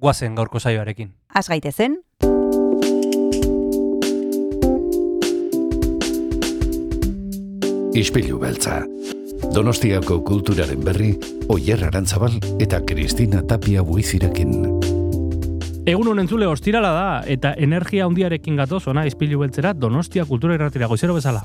guazen gaurko saioarekin. Az gaitezen, Ispilu beltza. Donostiako kulturaren berri, Oyer Arantzabal eta Kristina Tapia buizirekin. Egun honen zule ostirala da, eta energia handiarekin gatoz, ona izpilu beltzera, Donostia kultura irratira goizero bezala.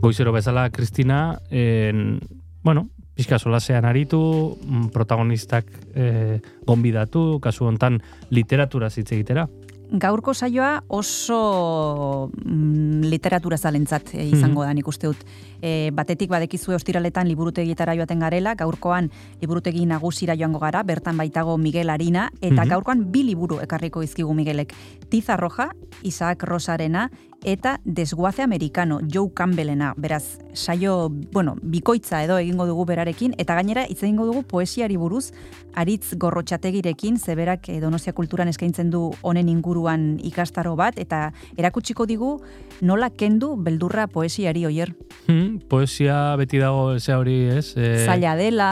Goizero bezala, Kristina, en, bueno, pixka solasean aritu, mm, protagonistak eh, gonbidatu, kasu hontan literatura hitz egitera. gaurko saioa oso mm, literatura zalentzat e, izango da nik uste dut. E, batetik badekizue ostiraletan liburutegietara joaten garela, gaurkoan liburutegi nagusira joango gara, bertan baitago Miguel Arina, eta Mhm. gaurkoan bi liburu ekarriko izkigu Miguelek. Tiza Roja, Isaac Rosarena, eta Desguace Americano, Joe Campbellena. Beraz, saio, bueno, bikoitza edo egingo dugu berarekin, eta gainera hitz egingo dugu poesiari buruz, aritz gorrotxategirekin, zeberak Donostia kulturan eskaintzen du honen inguruan ikastaro bat, eta erakutsiko digu nola kendu beldurra poesiari oier. Hmm, poesia beti dago ze hori, ez? E, Zaila dela,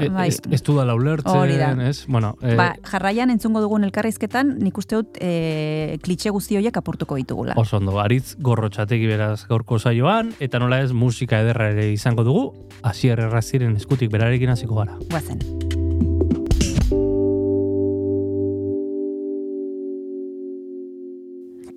e, e, bai. ez, ez du dala ulertzen, ez? Bueno, e, Ba, jarraian entzungo dugun elkarrizketan, nik uste dut e, klitxe guzti horiek apurtuko ditugula. oso ondo, aritz gorrotxategi beraz gaurko saioan, eta nola ez musika ederra ere izango dugu, hasier erraziren eskutik berarekin hasiko gara. Guazen.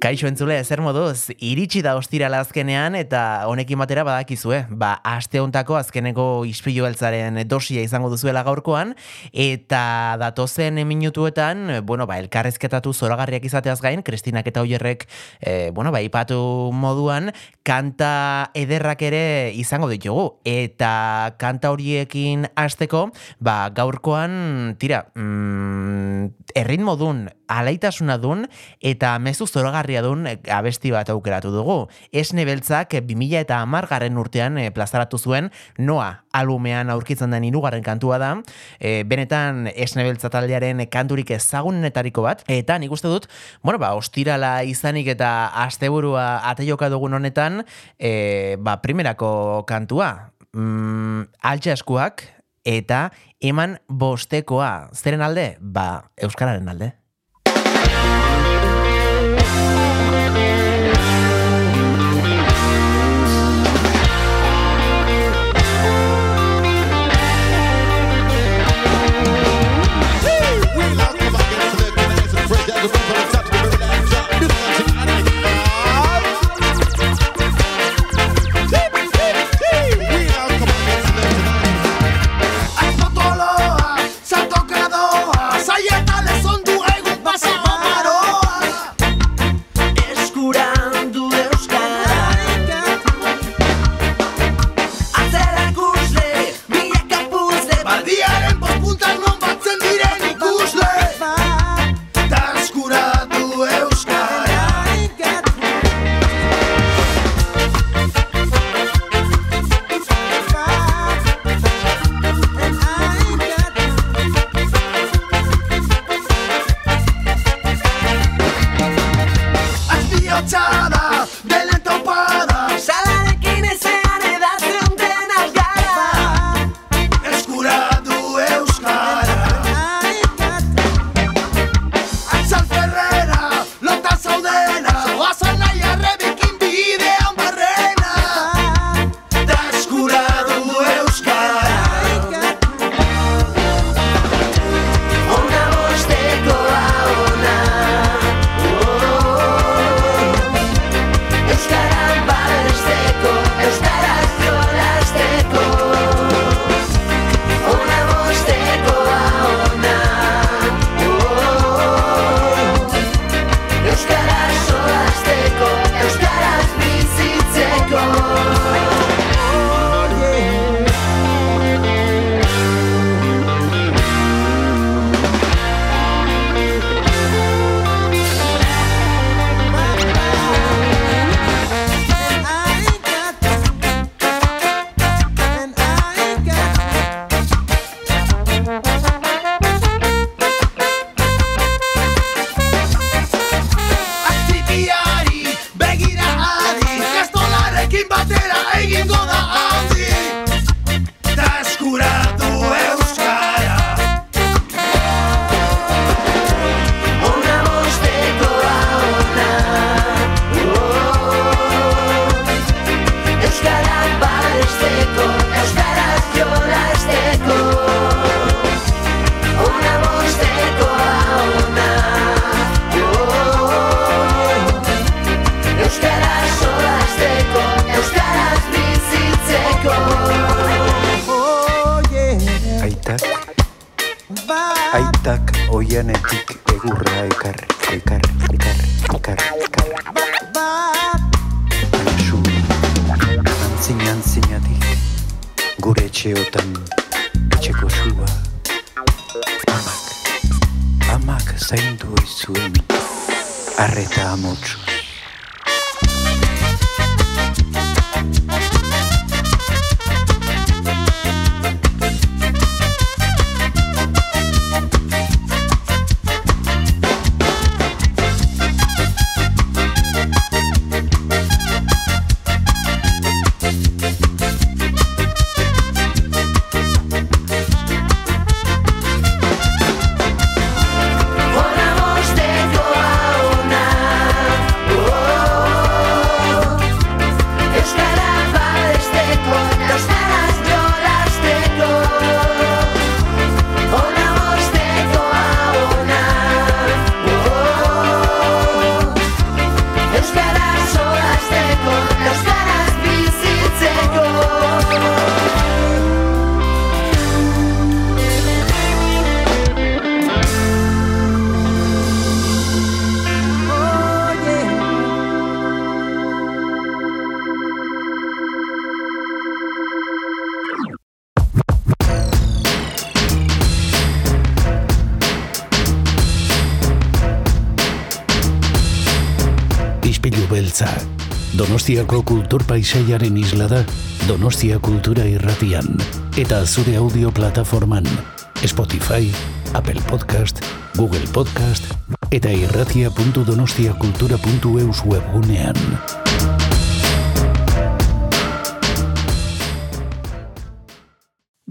Kaixo entzule, zer moduz, iritsi da ostirala azkenean eta honekin batera badakizue. Ba, aste hontako azkeneko ispilu beltzaren dosia izango duzuela gaurkoan eta datozen minutuetan, bueno, ba, elkarrezketatu zoragarriak izateaz gain, Kristinak eta Oierrek, e, bueno, ba, ipatu moduan, kanta ederrak ere izango ditugu. Eta kanta horiekin hasteko, ba, gaurkoan, tira, mm, erritmo dun, alaitasuna dun, eta mezu zoragarria dun eh, abesti bat aukeratu dugu. Esne beltzak 2000 eta amargarren urtean eh, plazaratu zuen Noa albumean aurkitzen den hirugarren kantua da. E, benetan esne beltza taldearen kanturik ezagunenetariko bat. Eta nik uste dut, bueno, ba, ostirala izanik eta asteburua ateioka dugun honetan, e, ba, primerako kantua. Mm, altxa eskuak eta eman bostekoa. Zeren alde? Ba, Euskararen alde. Beltza. Donostiako kultur paisaiaren isla da Donostia Kultura Irratian eta zure audio plataforman Spotify, Apple Podcast, Google Podcast eta irratia.donostiakultura.eus webgunean.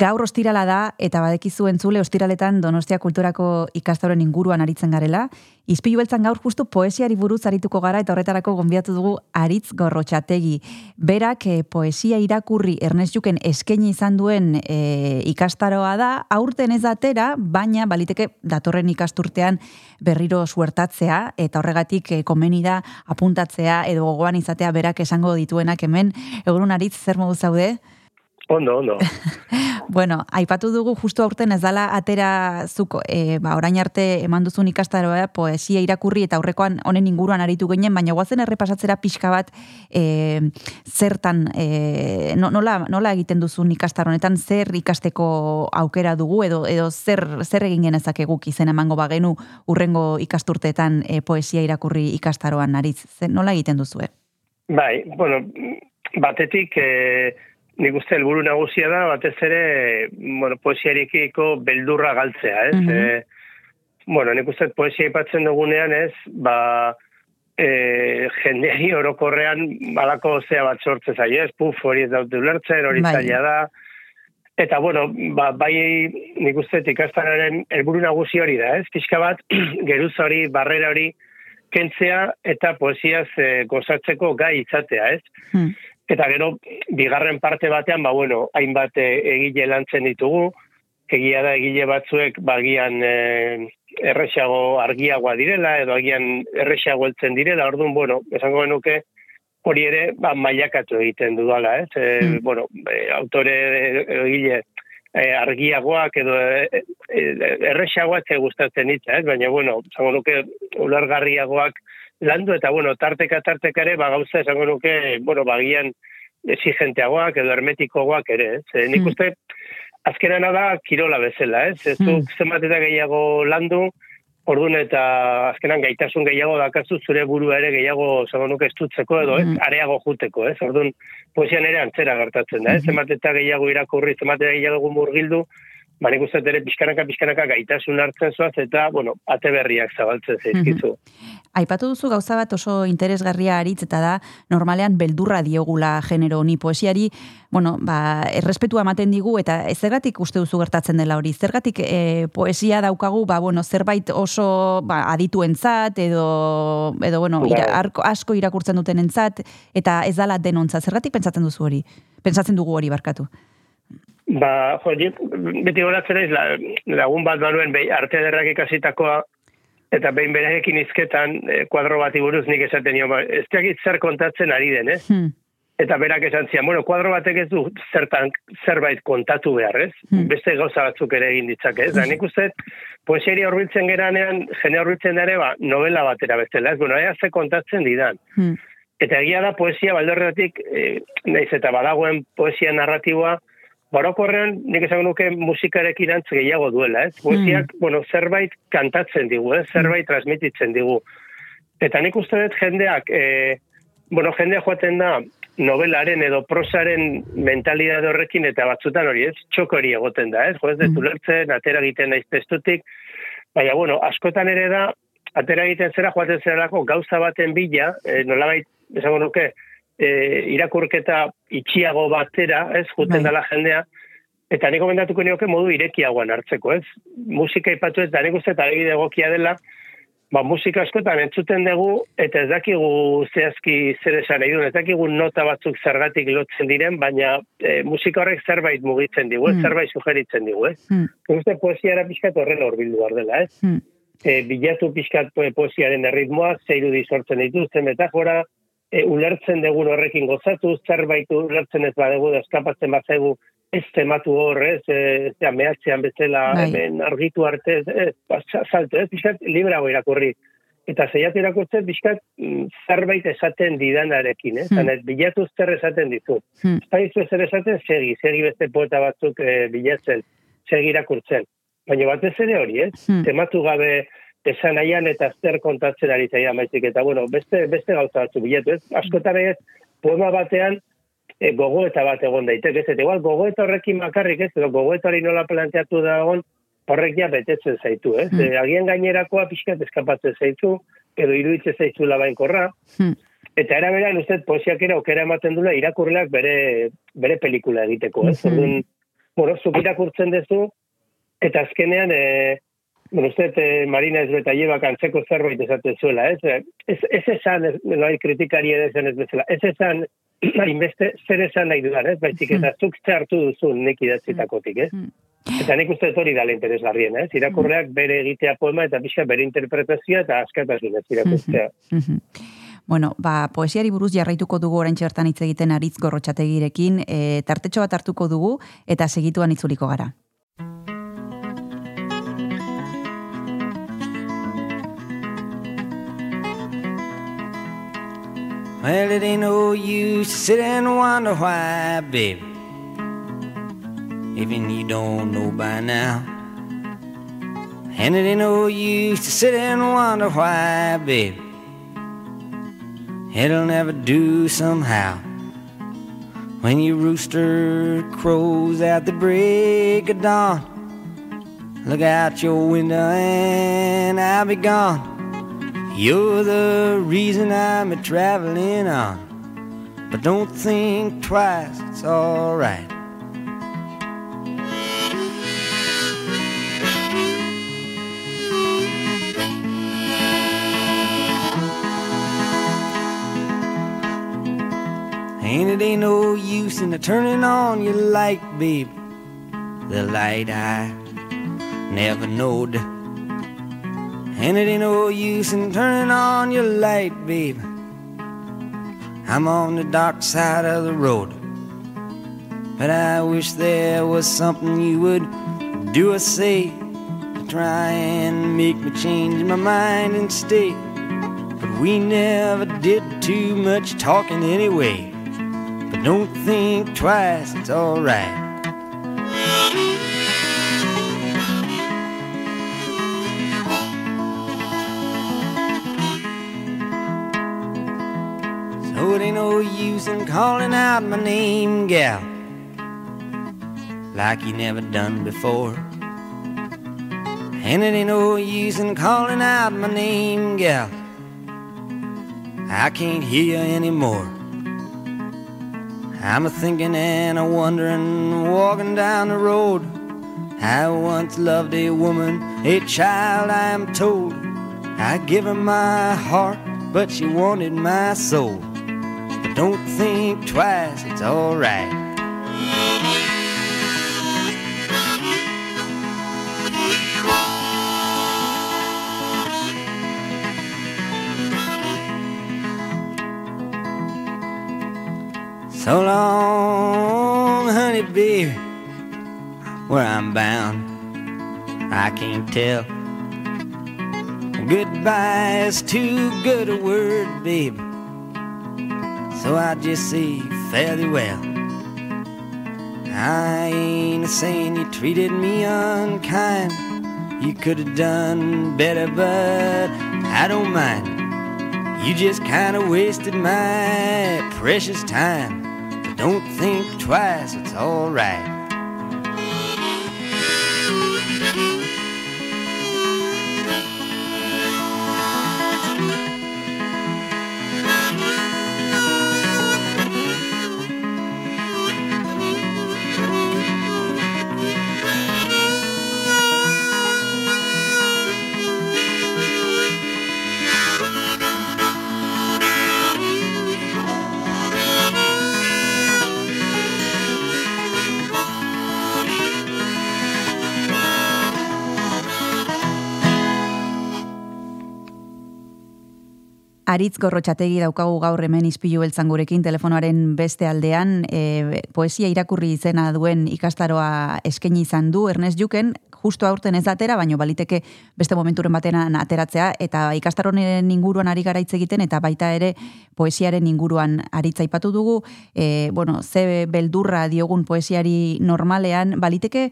Gaur ostirala da eta badekizu entzule ostiraletan Donostia Kulturako ikastoren inguruan aritzen garela. Izpilu beltzan gaur justu poesiari buruz arituko gara eta horretarako gonbiatu dugu Aritz Gorrotxategi. Berak e, poesia irakurri Ernest Juken eskaini izan duen e, ikastaroa da, aurten ez atera, baina baliteke datorren ikasturtean berriro suertatzea eta horregatik e, komeni da apuntatzea edo gogoan izatea berak esango dituenak hemen. Egun Aritz, zer modu zaude? Ondo, ondo. bueno, aipatu dugu justu aurten ez dala atera zuko, e, ba, orain arte eman duzun ikastaroa poesia irakurri eta aurrekoan honen inguruan aritu ginen, baina guazen errepasatzera pixka bat e, zertan, e, nola, nola egiten duzun ikastaronetan, zer ikasteko aukera dugu edo edo zer, zer egin genezak guk izen emango bagenu urrengo ikasturteetan e, poesia irakurri ikastaroan nariz. Zer, nola egiten duzue? Bai, bueno, batetik... E nik uste helburu nagusia da batez ere bueno, poesiarikiko beldurra galtzea, ez? Mm bueno, nik uste poesia ipatzen dugunean, ez? Ba, e, jendeari orokorrean balako zea bat sortze zai, ez? Puf, hori ez dut ulertzen, hori bai. zaila da. Eta, bueno, ba, bai nik uste ikastararen helburu nagusi hori da, ez? Pixka bat, geruz hori, barrera hori, kentzea eta poesiaz e, gozatzeko gai izatea, ez? Hmm. Eta gero, bigarren parte batean, ba, bueno, hainbat eh, egile lantzen ditugu, egia da egile batzuek bagian e, erresago argiagoa direla, edo agian erresago eltzen direla, orduan, bueno, esango genuke, hori ere, ba, mailakatu egiten dudala, ez? E, mm. Bueno, autore egile e, argiagoak edo e, erresagoa ez gustatzen hitza, ez? Baina, bueno, esango nuke, ulargarriagoak, landu eta bueno, tarteka tarteka ere ba gauza esango nuke, bueno, bagian exigenteagoak edo hermetikoagoak ere, ez? Eh? Nik hmm. uste azkenena da kirola bezala, ez? Ez du hmm. zenbat eta gehiago landu, Orduan eta azkenan gaitasun gehiago dakazu zure buru ere gehiago esango nuke estutzeko edo ez, hmm. areago juteko, ez? Orduan poesian ere antzera gertatzen da, ez? Zenbat eta gehiago irakurri, zenbat eta gehiago murgildu, ba nik uste ere pixkanaka pixkanaka gaitasun hartzen zoaz eta, bueno, ate berriak zabaltzen zaizkizu. Mm Aipatu duzu gauza bat oso interesgarria aritz eta da normalean beldurra diogula genero honi poesiari, bueno, ba, errespetua ematen digu eta zergatik uste duzu gertatzen dela hori, zergatik e, poesia daukagu, ba, bueno, zerbait oso ba, adituentzat edo, edo bueno, ira, bai. asko irakurtzen duten entzat, eta ez dala denontzat, zergatik pentsatzen duzu hori, pentsatzen dugu hori barkatu. Ba, jo, beti horatzen ez, lagun bat banuen behi arte derrak ikasitakoa, eta behin berarekin izketan, e, kuadro bat buruz nik esaten nio, ba, ez zer kontatzen ari den, ez? Hmm. eta berak esan zian, bueno, kuadro batek ez du zertan zerbait kontatu behar, ez? Hmm. Beste gauza batzuk ere egin ditzake, ez? Da, nik uste, poeseria horbiltzen geranean, jene horbiltzen ere, ba, novela batera bestela, ez? Bueno, ea ze kontatzen didan. Hmm. Eta egia da poesia baldorretik, e, naiz eta badagoen poesia narratiboa, barokorrean nik esango nuke musikarekin antz gehiago duela, ez? Poesiak, bueno, zerbait kantatzen digu, ez? Zerbait transmititzen digu. Eta nik uste dut jendeak, e, bueno, jendea joaten da novelaren edo prosaren mentalidade horrekin eta batzutan hori, ez? Txoko hori egoten da, ez? Jo, ez dut ulertzen, atera egiten naiz testutik, baina, bueno, askotan ere da, atera egiten zera joaten zerako gauza baten bila, e, nolabait, esango nuke, e, irakurketa itxiago batera, ez, juten Bai. dela jendea, eta nik gomendatuko nioke modu irekiagoan hartzeko, ez? Musika ipatu ez, da nik uste eta egokia dela, ba, musika askotan entzuten dugu, eta ez dakigu zehazki zer esan nahi duen, ez dakigu nota batzuk zergatik lotzen diren, baina e, musika horrek zerbait mugitzen digu? Mm. zerbait sugeritzen digu, ez? Nik uste poesiara pixkat horrela horbildu behar dela, ez? Hmm. e, bilatu pixkat po- poesiaren erritmoa, ze irudi sortzen dituzten metafora, e, ulertzen dugun horrekin gozatu, zerbait ulertzen ez badegu, da eskapatzen bazaigu, ez tematu hor, ez, e, zera, mehatzean bezala, Bai. hemen argitu arte, ez, ez, ba, sa- salto, ez, pixkat librago irakurri. Eta zeiat irakurtzen, pixkat mm, zerbait esaten didanarekin, ez, Hmm. bilatu zer esaten dizu. Hmm. Ez da zer esaten, segi, segi beste poeta batzuk e, bilatzen, segi irakurtzen. Baina batez ere hori, ez? Hmm. tematu gabe esan nahian eta zer kontatzen ari zaia maizik. Eta bueno, beste, beste gauza batzu bilatu, ez? Askotan ez, poema batean e, gogoeta bat egon daiteke, ez? Eta igual gogoeta horrekin bakarrik, ez? Edo gogoeta hori nola planteatu da egon, horrek ja betetzen zaitu, ez? Hmm. E, agian gainerakoa pixkat eskapatzen zaitu, edo iruditzen zaitu labainkorra, Hmm. Eta era beran, uste, poesiak ere aukera ematen dula irakurleak bere, bere pelikula egiteko, ez? Mhm. Orduan, bueno, zuk irakurtzen duzu, eta azkenean, e, bueno, uste, e, Marina ez beta llebak antzeko zerbait esaten zuela, ez? E, Ez, ez esan, ez, noi kritikari ere zen ez bezala, ez esan, hainbeste, zer esan nahi dudan, ez? Baizik, eta zuk ze hartu duzu nik idatzitakotik, ez? Hmm. Eta nik uste dut hori dala interesgarrien, ez? Irakurleak bere egitea poema eta pixka bere interpretazioa eta askatasunez irakurtzea. Mhm. Bueno, ba, poesiari buruz jarraituko dugu orain txertan hitz egiten aritz gorrotxategirekin, e, tartetxo bat hartuko dugu eta segituan itzuliko gara. Well, it ain't no use to sit and wonder why, baby. Even you don't know by now. And it ain't no use to sit and wonder why, baby. It'll never do somehow. When your rooster crows at the break of dawn, look out your window and I'll be gone. You're the reason I'm a traveling on. But don't think twice, it's alright. And it ain't no use in the turning on your light, babe. The light I never knowed. And it ain't no use in turning on your light, babe. I'm on the dark side of the road. But I wish there was something you would do or say to try and make me change my mind and stay. But we never did too much talking anyway. But don't think twice, it's alright. In calling out my name, gal, like you never done before. And it ain't no use in calling out my name, gal. I can't hear you anymore. I'm a thinking and a wondering, walking down the road. I once loved a woman, a child, I am told. I give her my heart, but she wanted my soul. Don't think twice, it's alright. So long, honey, baby, where I'm bound, I can't tell. Goodbye is too good a word, baby. So I just say fairly well. I ain't saying you treated me unkind. You could have done better, but I don't mind. You just kind of wasted my precious time. But don't think twice, it's alright. Aritz gorrotxategi daukagu gaur hemen izpilu beltzan gurekin telefonoaren beste aldean. E, poesia irakurri izena duen ikastaroa eskaini izan du Ernest Juken, justu aurten ez atera, baino baliteke beste momenturen batean ateratzea, eta ikastaronen inguruan ari gara hitz egiten, eta baita ere poesiaren inguruan aritza ipatu dugu, e, bueno, ze beldurra diogun poesiari normalean, baliteke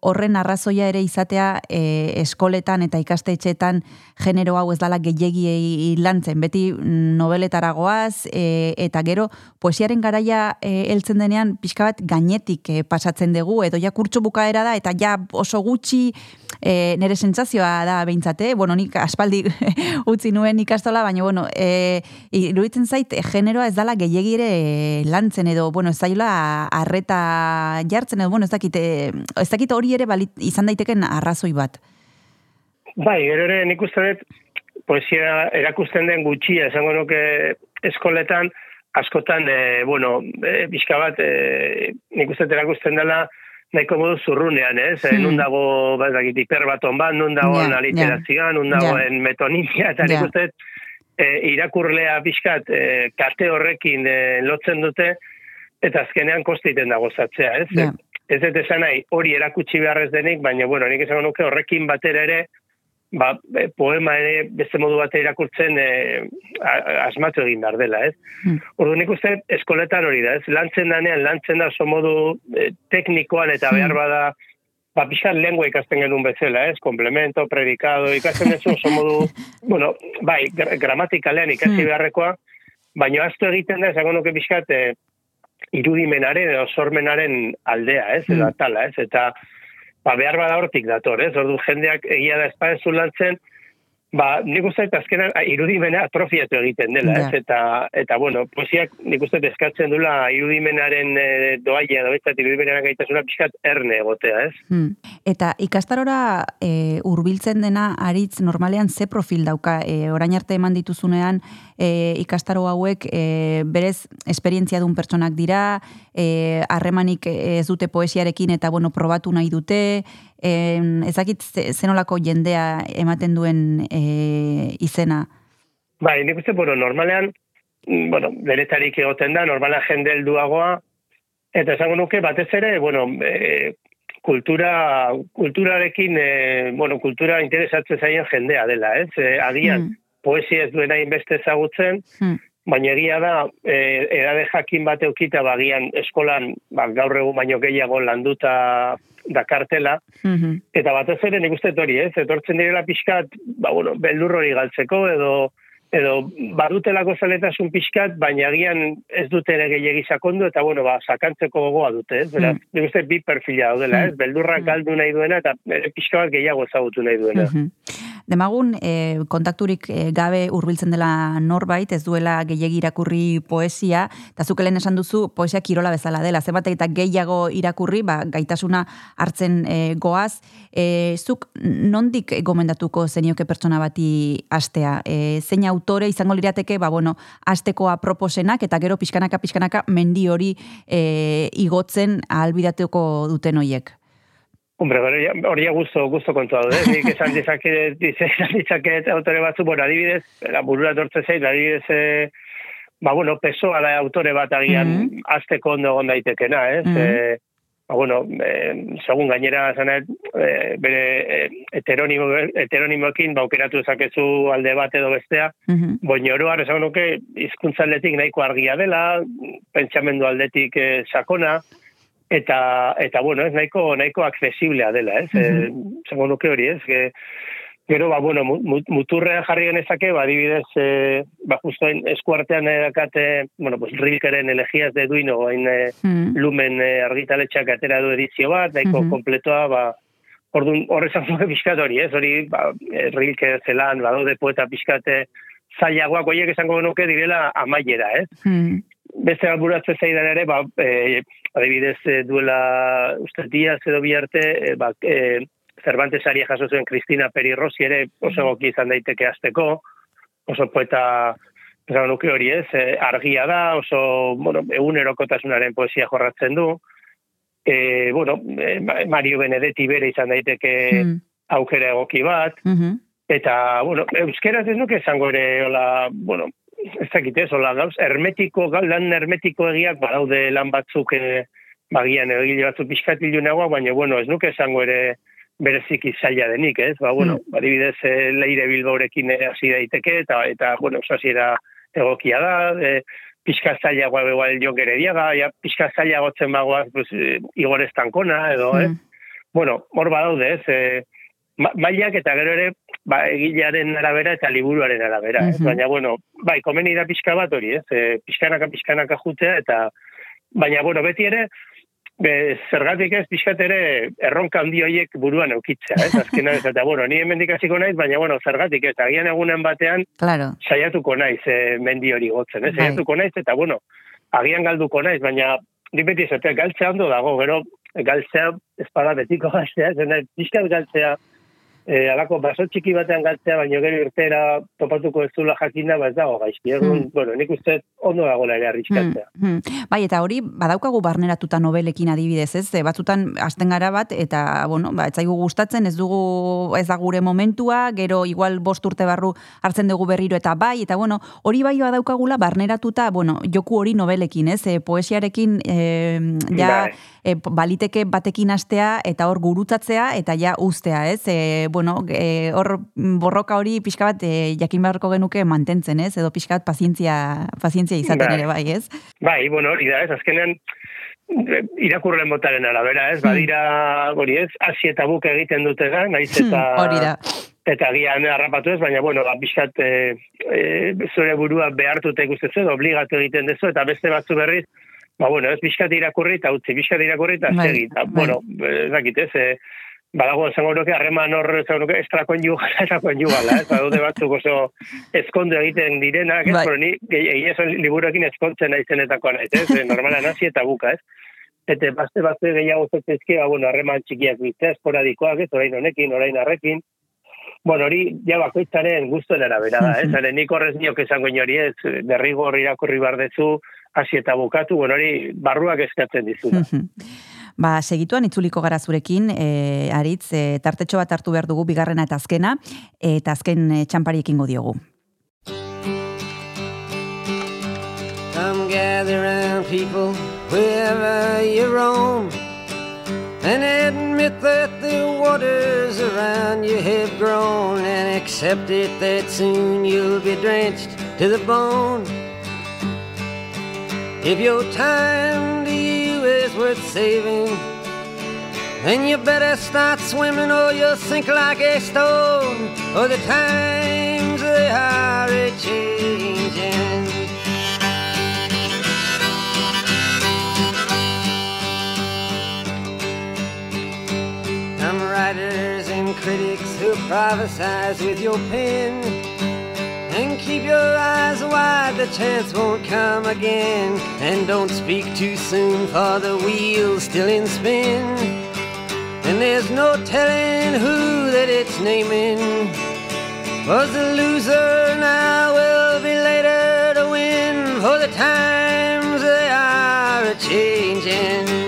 horren arrazoia ere izatea e, eskoletan eta ikastetxetan genero hau ez dala gehiagiei lantzen. Beti nobeletaragoaz e, eta gero poesiaren garaia e, heltzen denean pixka bat gainetik e, pasatzen dugu edo ja kurtso bukaera da eta ja oso gutxi e, nire sentsazioa da behintzate. Bueno, nik aspaldi utzi nuen ikastola, baina bueno, e, iruditzen zait generoa ez dala gehiagire lantzen edo, bueno, ez zaila arreta jartzen edo, bueno, ez dakite, ez dakite hori ere balit, izan daiteken arrazoi bat. Bai, gero ere nik uste dut, poesia erakusten den gutxia, esango nuke eskoletan, askotan, e, bueno, e, bizka bat, e, nik uste erakusten dela, nahiko modu zurrunean, ez? Hmm. Nun dago, bat, hiper bat onban, nun dago yeah, aliterazioan, yeah. nun dagoen yeah. metonimia, eta nik uste e, irakurlea bizkat, e, kate horrekin e, lotzen dute, eta azkenean kostiten dago zatzea, ez? Ez ez esan nahi, hori erakutsi beharrez denik, baina, bueno, nik esan nuke horrekin batera ere, ba, e, poema ere beste modu bat irakurtzen e, asmatu egin behar dela, ez? Hmm. Ordu nik uste eskoletan hori da, ez? Lantzen danean, lantzen da oso modu e, teknikoan eta behar hmm. bada, ba, pixan lengua ikasten genuen bezala, ez? Komplemento, predikado, ikasten ez oso modu, bueno, bai, gramatikalean ikasi hmm. beharrekoa, baina astu egiten da, esango nuke pixkat, e, irudimenaren edo sormenaren aldea, ez? Edo atala, ez? Eta, ba, behar bada hortik dator, ez? Ordu jendeak egia da espaen lantzen, Ba, nik uste eta azkenan irudimena atrofiatu egiten dela, ez? Eta, eta bueno, poesiak nik uste eskatzen dula irudimenaren e, doaia, da betzat irudimenaren gaitasuna pixkat erne egotea, ez? Hmm. Eta ikastarora e, urbiltzen dena aritz normalean ze profil dauka, e, orain arte eman dituzunean e, ikastaro hauek e, berez esperientzia duen pertsonak dira, e, harremanik ez dute poesiarekin eta bueno, probatu nahi dute, eh, ezakit zenolako jendea ematen duen eh, izena? Bai, nik uste, bueno, normalean, mm, bueno, denetarik egoten da, normalean jende helduagoa, eta esango nuke, batez ere, bueno, e, kultura, kulturarekin, e, bueno, kultura interesatzen zaien jendea dela, ez? E, agian, mm. poesia ez duena inbeste ezagutzen, mm. Baina egia da, e, edade jakin bat eukita, bagian eskolan, ba, gaur egun baino gehiago landuta dakartela, mm eta batez ere nik uste hori, ez, etortzen direla pixkat, ba, bueno, beldur hori galtzeko, edo, edo badutelako zaletasun pixkat, baina agian ez dute ere gehiagi sakondu, eta bueno, ba, sakantzeko gogoa dute, ez, beraz, mm. nik uste bi perfila daudela, ez, beldurrak galdu nahi duena, eta pixka bat gehiago ezagutu nahi duena. Demagun, e, kontakturik e, gabe hurbiltzen dela norbait, ez duela gehiagi irakurri poesia, eta zuk esan duzu poesia kirola bezala dela, zenbat eta gehiago irakurri, ba, gaitasuna hartzen e, goaz, e, zuk nondik gomendatuko zenioke pertsona bati astea? E, zein autore izango lirateke, ba, bueno, asteko aproposenak, eta gero pixkanaka, pixkanaka, mendi hori e, igotzen ahalbidatuko duten hoiek? Hombre, hori ya gusto, gusto kontua daude. Nik esan dizake, esan dizake autore batzu, bueno, adibidez, la burura tortze zeit, adibidez, eh, ba, bueno, pesoa da autore bat agian mm Mhm. azteko ondo egon daitekena, ez? Mhm. Eh, ba, bueno, eh, segun gainera zanet, eh, bere eh, heteronimo, heteronimoekin ba, aukeratu dezakezu alde bat edo bestea, Mhm. Boin oroar esan nuke hizkuntza aldetik nahiko argia dela, pentsamendu aldetik eh, sakona eta eta bueno, ez nahiko nahiko accesiblea dela, ez? Eh, esango nuke hori, ez? Ge, gero ba bueno, mu- mu- muturrean jarri genezake, ba adibidez, eh, ba justo hain eskuartean dakate, bueno, pues Rilkeren elegias de Duino, hain eh, Mhm. lumen eh, argitaletxak atera du edizio bat, nahiko Mhm. kompletoa, ba, Orduan, horrezan zuen pixkat hori, ez? Hori, ba, Rilke zelan, badaude poeta pixkate zailagoak, horiek esango nuke direla amaiera, ez? Mhm. Beste alburatze zaidan ere, ba, e, adibidez eh, duela uste diaz edo biharte, e, ba, e, Cervantes aria jaso zuen Cristina Peri Rossi ere oso egoki izan daiteke azteko, oso poeta esan nuke hori ez, e, argia da, oso, bueno, egunerokotasunaren poesia jorratzen du, e, bueno, e, Ma- Mario Benedetti bere izan daiteke Mhm. aukera egoki bat, Mhm. Eta, bueno, euskeraz ez nuke esango ere, hola, bueno, ez dakit ez, hola, gauz, hermetiko, lan hermetiko egiak, badaude lan batzuk, e, bagian egile batzuk pixkatilunagoa, baina, bueno, ez nuke esango ere bereziki zaila denik, ez? Ba, bueno, adibidez, e, leire bilbaurekin ere hasi daiteke, eta, eta bueno, hasiera egokia da, e, pixka zailagoa begoa jo gerediaga, ja, pixka zailagotzen bagoaz, pues, e, igor estankona, edo, ez? Mhm. bueno, hor badaude, ez, e, ma- mailak eta gero ere, ba, egilearen arabera eta liburuaren arabera, ez? Mhm. Baina, bueno, bai, komeni da pixka bat hori, ez? E, pixkanaka, pixkanaka jutea, eta, baina, bueno, beti ere, be, zergatik ez pixkat ere erronka handi horiek buruan eukitzea, ez? Azkena ez, eta, bueno, ni hemendik hasiko naiz, baina, bueno, zergatik ez, agian egunen batean, Claro. saiatuko naiz e, mendi hori gotzen, ez? Bai. Saiatuko naiz, eta, bueno, agian galduko naiz, baina, nik beti esatea, galtzea ondo dago, gero, galtzea, espada betiko galtzea, pixkat galtzea, e, alako baso txiki batean galtzea, baina gero irtera topatuko ez zula jakinda, ba ez dago gaizki. Egun, Hmm. bueno, nik uste ondo dagoela ere arriskatzea. Mm, mm. Bai, eta hori badaukagu barneratuta nobelekin adibidez, ez? Ze batzutan hasten gara bat eta bueno, ba ez zaigu gustatzen, ez dugu ez da gure momentua, gero igual bost urte barru hartzen dugu berriro eta bai, eta bueno, hori bai badaukagula barneratuta, bueno, joku hori nobelekin, ez? E, poesiarekin e, ja Bai. E, baliteke batekin hastea eta hor gurutzatzea eta ja ustea, ez? E, bueno, e, hor borroka hori pixka bat e, jakin beharko genuke mantentzen, ez? Edo pixka bat pazientzia, pazientzia izaten Bai. ere bai, ez? Bai, bueno, hori da, ez, azkenean, e, irakurren motaren arabera, ez, badira, hori ez, hasi eta buke egiten dute naiz eta... Hmm, hori da. Eta gian harrapatu ez, baina, bueno, ba, bizkat, e, e, zure burua behartuta ikusten edo obligatu egiten dezu, eta beste batzu berriz, ba, bueno, ez bizkat irakurri eta utzi, bizkat irakurri eta Bai, segi, eta, bai. bueno, ez dakit ez, e, badago esango nuke harreman hor esango nuke extrakonyugala extrakonyugala, ez badaude batzuk oso ezkondu egiten direnak, ez, Bai. pero ni gehi- egia esan liburuekin ezkontzen naizenetako naiz, ez, e, normalan hasi eta buka, ez. Eta bazte batzu gehiago zertzezke, ba, bueno, harreman txikiak bitzea, esporadikoak, ez, orain honekin, orain arrekin, Bueno, hori ja bakoitzaren guztuen arabera da, ez? Zaren nik horrez niok esango inori ez, derrigor irakurri bardezu, hasi eta bukatu, bueno, hori barruak eskatzen dizu. Ba, segituan itzuliko gara zurekin, e, aritz, e, tartetxo bat hartu behar dugu bigarrena eta azkena, eta azken e, txampari ekingo diogu. Come gather round, people, wherever you roam, and admit that the waters around you have grown, and accept it that soon you'll be drenched to the bone. If your time to you is worth saving, then you better start swimming or you'll sink like a stone. For the times they are a changing. Some writers and critics who prophesize with your pen. And keep your eyes wide, the chance won't come again. And don't speak too soon, for the wheel's still in spin. And there's no telling who that it's naming. Was the loser now will be later to win. For the times they are a changing.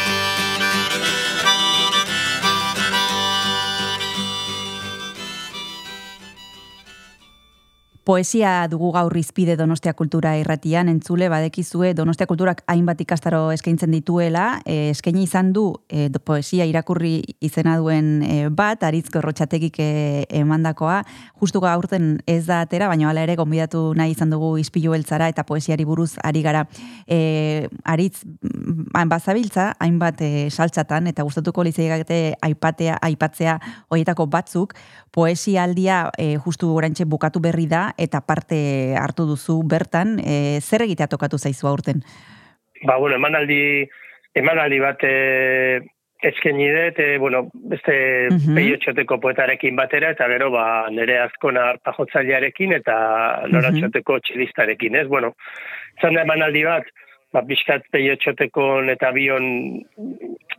Poesia dugu gaur izpide Donostia Kultura irratian, entzule badekizue Donostia Kulturak hainbat ikastaro eskaintzen dituela, e, eskaini izan du e, poesia irakurri izena duen e, bat, aritzko errotxatekik e, emandakoa, justu gaurten ez da atera, baina hala ere gonbidatu nahi izan dugu izpilu beltzara eta poesiari buruz ari gara. E, aritz, ba, bazabiltza, hainbat e, saltzatan, eta gustatuko lizeigate aipatea, aipatzea horietako batzuk, poesialdia e, justu orantxe bukatu berri da, eta parte hartu duzu bertan, e, zer egitea tokatu zaizu aurten? Ba, bueno, emanaldi, emanaldi bat e, eskeni dut, e, bueno, beste uh -huh. poetarekin batera, eta gero, ba, nire azkona hartajotzailearekin, eta noratxoteko uh -huh. txilistarekin, ez? Bueno, zan da emanaldi bat, ba, biskat peiotxoteko eta bion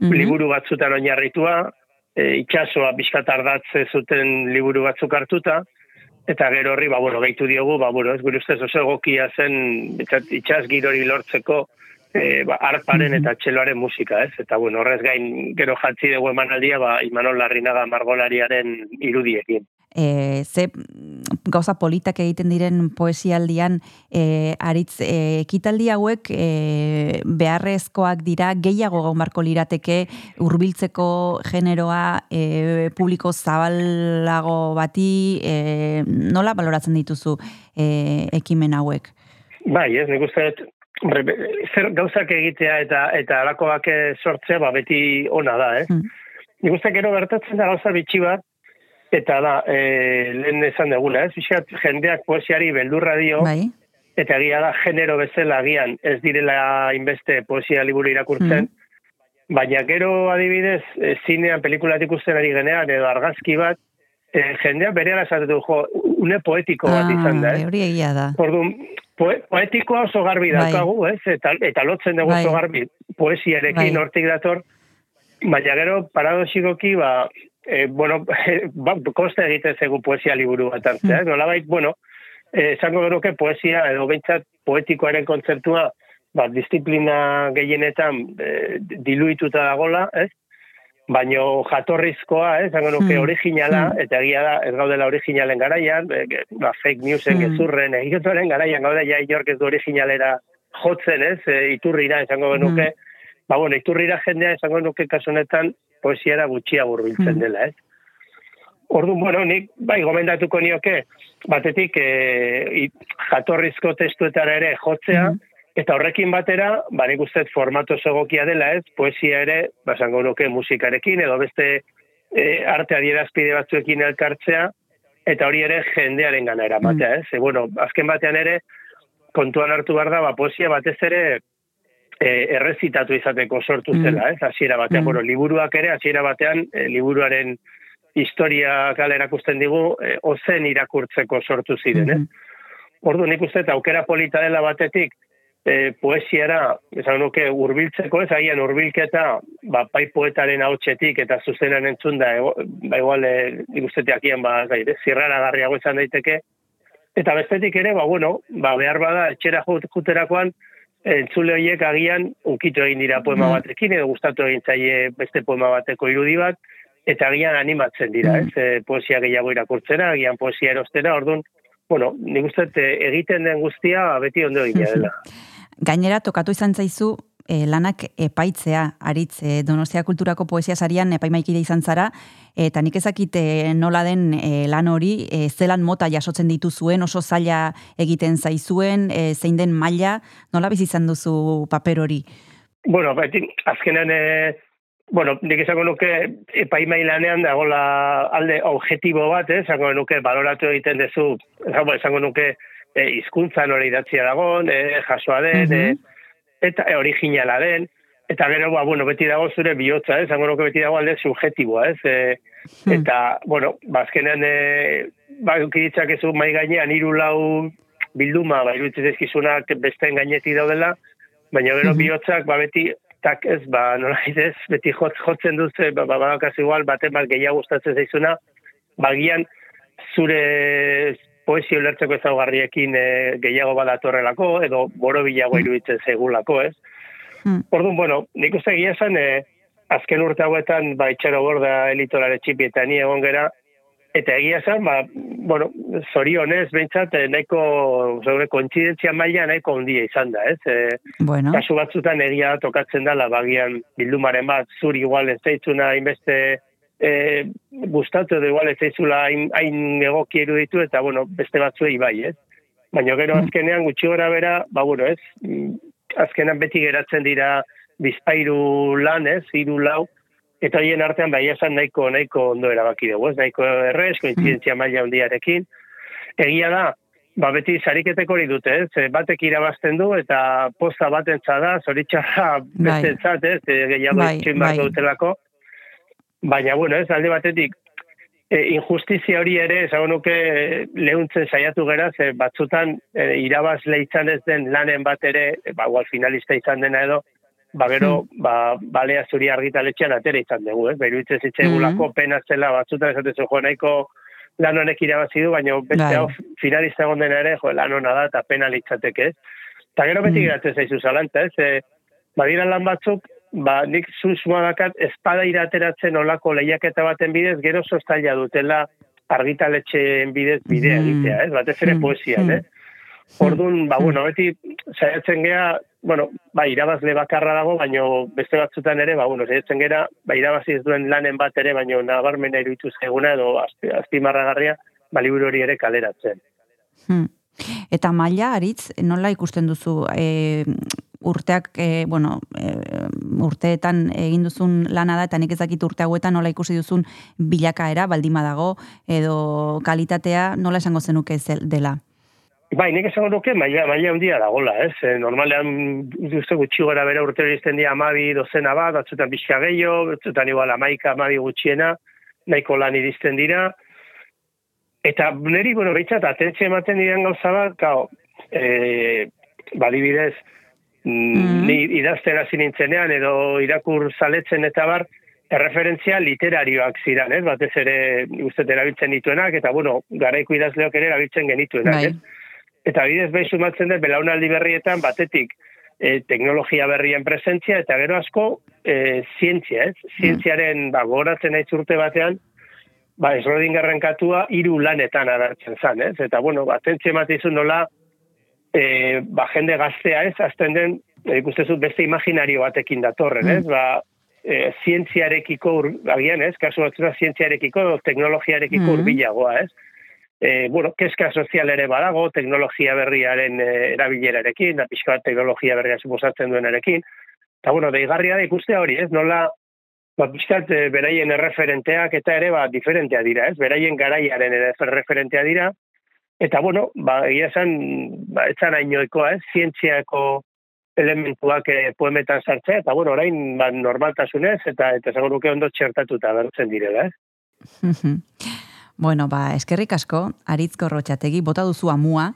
liburu batzutan oinarritua, e, itxasoa biskat ardatze zuten liburu batzuk hartuta, eta gero horri, ba, bueno, gaitu diogu, ba, bueno, ez gure ustez oso egokia zen itxaz girori lortzeko e, ba, arparen eta txeloaren musika, ez? Eta, bueno, horrez gain gero jatzi dugu emanaldia, ba, Imanol Larrinaga margolariaren irudiekin e, ze gauza politak egiten diren poesialdian e, aritz e, ekitaldi hauek e, beharrezkoak dira gehiago gau marko lirateke hurbiltzeko generoa e, publiko zabalago bati e, nola baloratzen dituzu e, ekimen hauek? Bai, ez, nik uste zer gauzak egitea eta eta alakoak sortzea ba, beti ona da, ez? Mm. Nik uste gero gertatzen da gauza bitxi bat, Eta da, e, lehen esan deguna, ez? Bixat, jendeak poesiari beldurra dio, bai. eta egia da, genero bezala agian ez direla inbeste poesia liburu irakurtzen, mm. baina gero adibidez, e, zinean pelikulatik ikusten ari genean, edo argazki bat, e, jendea bere esatetu, jo, une poetiko bat ah, izan da, eh? Hori egia da. Orduan, poetikoa oso garbi bai. daukagu, ez? Eta, eta lotzen dugu bai. oso garbi poesiarekin bai. hortik dator, baina gero, paradoxikoki, ba, e, bueno, ba, koste egiten zegu poesia liburu bat hartzea. Mm. Nola bait, bueno, eh, esango genuke poesia, edo behintzat poetikoaren kontzertua, ba, disiplina gehienetan e, diluituta dagola, ez? Baino jatorrizkoa, ez, zango nuke mm. originala, mm. eta egia da, ez gaudela originalen garaian, e, ba, fake newsen mm. gezurren, egitoren garaian, gaude ja inork ez du originalera jotzen, ez, e, iturrira, esango genuke, mm. ba, bueno, iturrira jendea, esango nuke kasunetan, poesiara gutxia burbiltzen mm. dela, ez? Orduan, bueno, nik, bai, gomendatuko nioke, batetik, e, jatorrizko testuetara ere jotzea, mm. eta horrekin batera, ba, nik ustez formato egokia dela, ez? Poesia ere, basango nuke musikarekin, edo beste e, arte adierazpide batzuekin elkartzea, eta hori ere jendearen gana eramatea, mm. ez? E, bueno, azken batean ere, kontuan hartu behar da, ba, poesia batez ere, e, errezitatu izateko sortu Mm. zela, ez? Hasiera batean, Mm. bueno, liburuak ere hasiera batean e, liburuaren historia kale erakusten digu e, ozen irakurtzeko sortu ziren, ez? Mhm. Ordu nik uste eta aukera polita dela batetik e, poesiara, esan nuke, urbiltzeko ez, agian urbilketa, ba, pai poetaren hautsetik eta zuzenan entzun da, ego, ba, igual, e, nik uste teakian, ba, zait, zirrara garriago izan daiteke, eta bestetik ere, ba, bueno, ba, behar bada, etxera jut- juterakoan, entzule horiek agian ukitu egin dira poema Mm. batekin, edo gustatu egin zaie beste poema bateko irudi bat, eta agian animatzen dira, Mm. ez, e, poesia gehiago irakurtzera, agian poesia erostera, orduan, bueno, nik uste dut, e, egiten den guztia beti ondo egina dela. Gainera, tokatu izan zaizu, e, lanak epaitzea, aritz, e, Donostia Kulturako Poesia Sarian epaimaikide izan zara, eta nik ezakit e, nola den e, lan hori, e, zelan mota jasotzen dituzuen, oso zaila egiten zaizuen, e, zein den maila, nola bizi izan duzu paper hori? Bueno, beti, azkenean, e, bueno, nik esango nuke epaimai lanean dagola alde objetibo bat, eh? esango nuke baloratu egiten duzu, esango, nuke e, izkuntzan hori idatzia dagoen, e, jasoa den, Mhm. e, eta e, originala den, eta gero, ba, bueno, beti dago zure bihotza, eh? esango nuke beti dago alde subjetiboa, ez? E, Hmm. Eta, bueno, bazkenean, e, ba, ukiditzak ezu mai gainean hiru lau bilduma, ba, iruditzen ezkizunak besteen gaineti daudela, baina gero Mhm. bihotzak, ba, beti, tak ez, ba, nola ez, beti jotz, jotzen duze, ba, ba, igual, baten bat gehiago gustatzen zaizuna, bagian zure poesio ulertzeko ezaugarriekin e, gehiago badatorrelako, edo borobilago iruditzen zegulako, ez? Hmm. Orduan, bueno, nik uste egia esan, e, azken urte hauetan, ba, itxaro borda elitorare txipi eta ni egon gera, eta egia esan, ba, bueno, zorionez, behintzat, eh, nahiko, zaure, kontzidentzia maila nahiko ondia izan da, ez? E, Bueno, kasu batzutan egia tokatzen dela, bagian bildumaren bat, zuri igual ez zaitzuna hainbeste e, gustatu edo igual ez zaizula hain, hain egoki eruditu, eta bueno, beste batzuei bai, ez? Baina gero Mm. azkenean gutxi gora bera, ba bueno, ez? Mm, Azkenean beti geratzen dira bizpairu lan, ez? Hiru lau, eta hoien artean bai esan nahiko nahiko ondo erabaki dugu, ez? Nahiko errez, kointzidentzia maila handiarekin. Egia da, ba beti sariketeko hori dute, ez? Batek irabazten du eta posta batentza da, zoritxarra Bai. bestentzat, ez? E, Gehiago Bai, beharko bai. dutelako. Baina, bueno, ez, alde batetik, e, injustizia hori ere, esango nuke, lehuntzen saiatu gera, ze batzutan e, irabazle izan ez den lanen bat ere, e, ba, igual finalista izan dena edo, ba, gero, ba, balea zuri argitaletxean atera izan dugu, ez? Ba, iruditzen zitzaigulako pena zela batzutan esaten zu, jo, nahiko lan honek irabazi du, baina beste Bai. hau finalista egon dena ere, jo, lan hona da, eta pena litzateke, ez? Eta gero beti Mm. geratzen zaizu zalantza, ez? E, badira lan batzuk, ba, nik susmoa dakat espada irateratzen olako lehiaketa baten bidez, gero sostaila dutela argitaletxeen bidez bidea Mm. egitea, ez? Batez ere Mm. poesian, Mm. eh? Orduan, ba, bueno, beti saiatzen gea, bueno, ba, irabazle bakarra dago, baino beste batzutan ere, ba, bueno, saiatzen gera, ba, irabazi ez duen lanen bat ere, baino nabarmena iruditu zaiguna edo azpi, azpimarragarria, ba, liburu hori ere kaleratzen. Hmm. Eta maila, aritz, nola ikusten duzu e, urteak, e, bueno, e, urteetan egin duzun lana da, eta nik ezakit urte hauetan nola ikusi duzun bilakaera, baldima dago, edo kalitatea, nola esango zenuke zel, dela? Bai, nik esango nuke maila, maila handia dagola, ez? E, normalean, uste gutxi gara bera urte hori izten dira amabi dozena bat, batzutan pixka gehiago, batzutan igual amaika, amabi gutxiena, nahiko lan iristen dira. Eta niri, bueno, behitzat, atentzia ematen diren gauza bat, kao, e, badibidez, mm, ni idazten hasi nintzenean, edo irakur zaletzen eta bar, erreferentzia literarioak ziran, ez? Batez ere, uste erabiltzen dituenak, eta bueno, garaiko idazleok ere erabiltzen genituenak, Bai. ez? Eta bidez behin sumatzen den belaunaldi berrietan batetik e, teknologia berrien presentzia eta gero asko e, zientzia, ez? Zientziaren ba, gogoratzen naiz urte batean, ba, Schrödingerren katua hiru lanetan agertzen zan, ez? Eta, bueno, atentzia ematizu nola e, ba, jende gaztea, ez? Azten den, e, ikustezu beste imaginario batekin datorren, ez? Ba, e, zientziarekiko, ur, agian, ez? Kasu batzuna zientziarekiko, teknologiarekiko Mhm. urbilagoa, ez? e, bueno, keska sozial ere badago, teknologia berriaren erabilerarekin, da pixka bat teknologia berria suposatzen duenarekin. Eta, bueno, deigarria da ikustea hori, ez? Nola, ba, pixkat beraien erreferenteak eta ere, ba, diferentea dira, ez? Beraien garaiaren ere erreferentea dira. Eta, bueno, ba, egia esan, ba, etzan hainoikoa, ez? Zientziako elementuak eh, poemetan sartzea, eta bueno, orain ba, normaltasunez, eta eta esango nuke ondo txertatuta bertzen direla, eh? bueno, ba, eskerrik asko, aritzko rotxategi, bota duzu amua,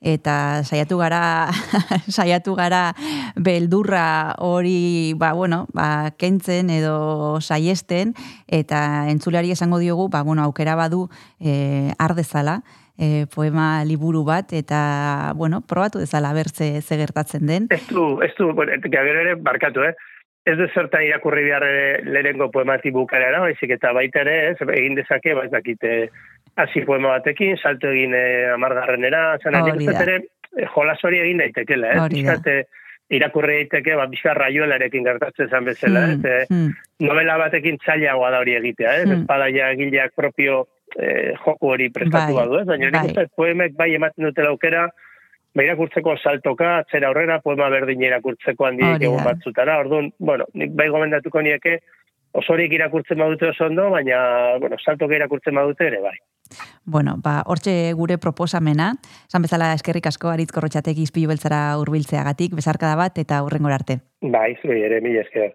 eta saiatu gara saiatu gara beldurra hori ba, bueno, ba, kentzen edo saiesten eta entzuleari esango diogu ba, bueno, aukera badu e, ardezala e, poema liburu bat eta bueno, probatu dezala bertze ze gertatzen den. Ez du, ez du, bueno, ere barkatu, eh? Ez du zerta irakurri behar lehenengo poemati bukara, baizik eta baita ere, ez, egin dezake, ba, dakite, hasi poema batekin, salto egin eh, amargarrenera, uste ere, eh, jolas hori egin daitekela, eh? Bizkate, irakurri daiteke, ba, bizka raioelarekin gertatzen zen bezala, mm, eh? mm. novela batekin txailagoa da hori egitea, eh? Mm. Espada gileak propio eh, joku hori prestatu bai, badu, eh? Baina nik bai. uste, poemek bai ematen dutela aukera, ba, irakurtzeko saltoka, atzera aurrera, poema berdin irakurtzeko handi egun batzutara, orduan, bueno, nik bai gomendatuko nieke, osorik irakurtzen badute oso ondo, baina, bueno, saltoka irakurtzen badute ere, bai. Bueno, ba, hortxe gure proposamena, esan bezala eskerrik asko aritz korrotxatek izpilu beltzara urbiltzeagatik, bezarka da bat eta urrengor arte. Ba, izuri ere, mila esker.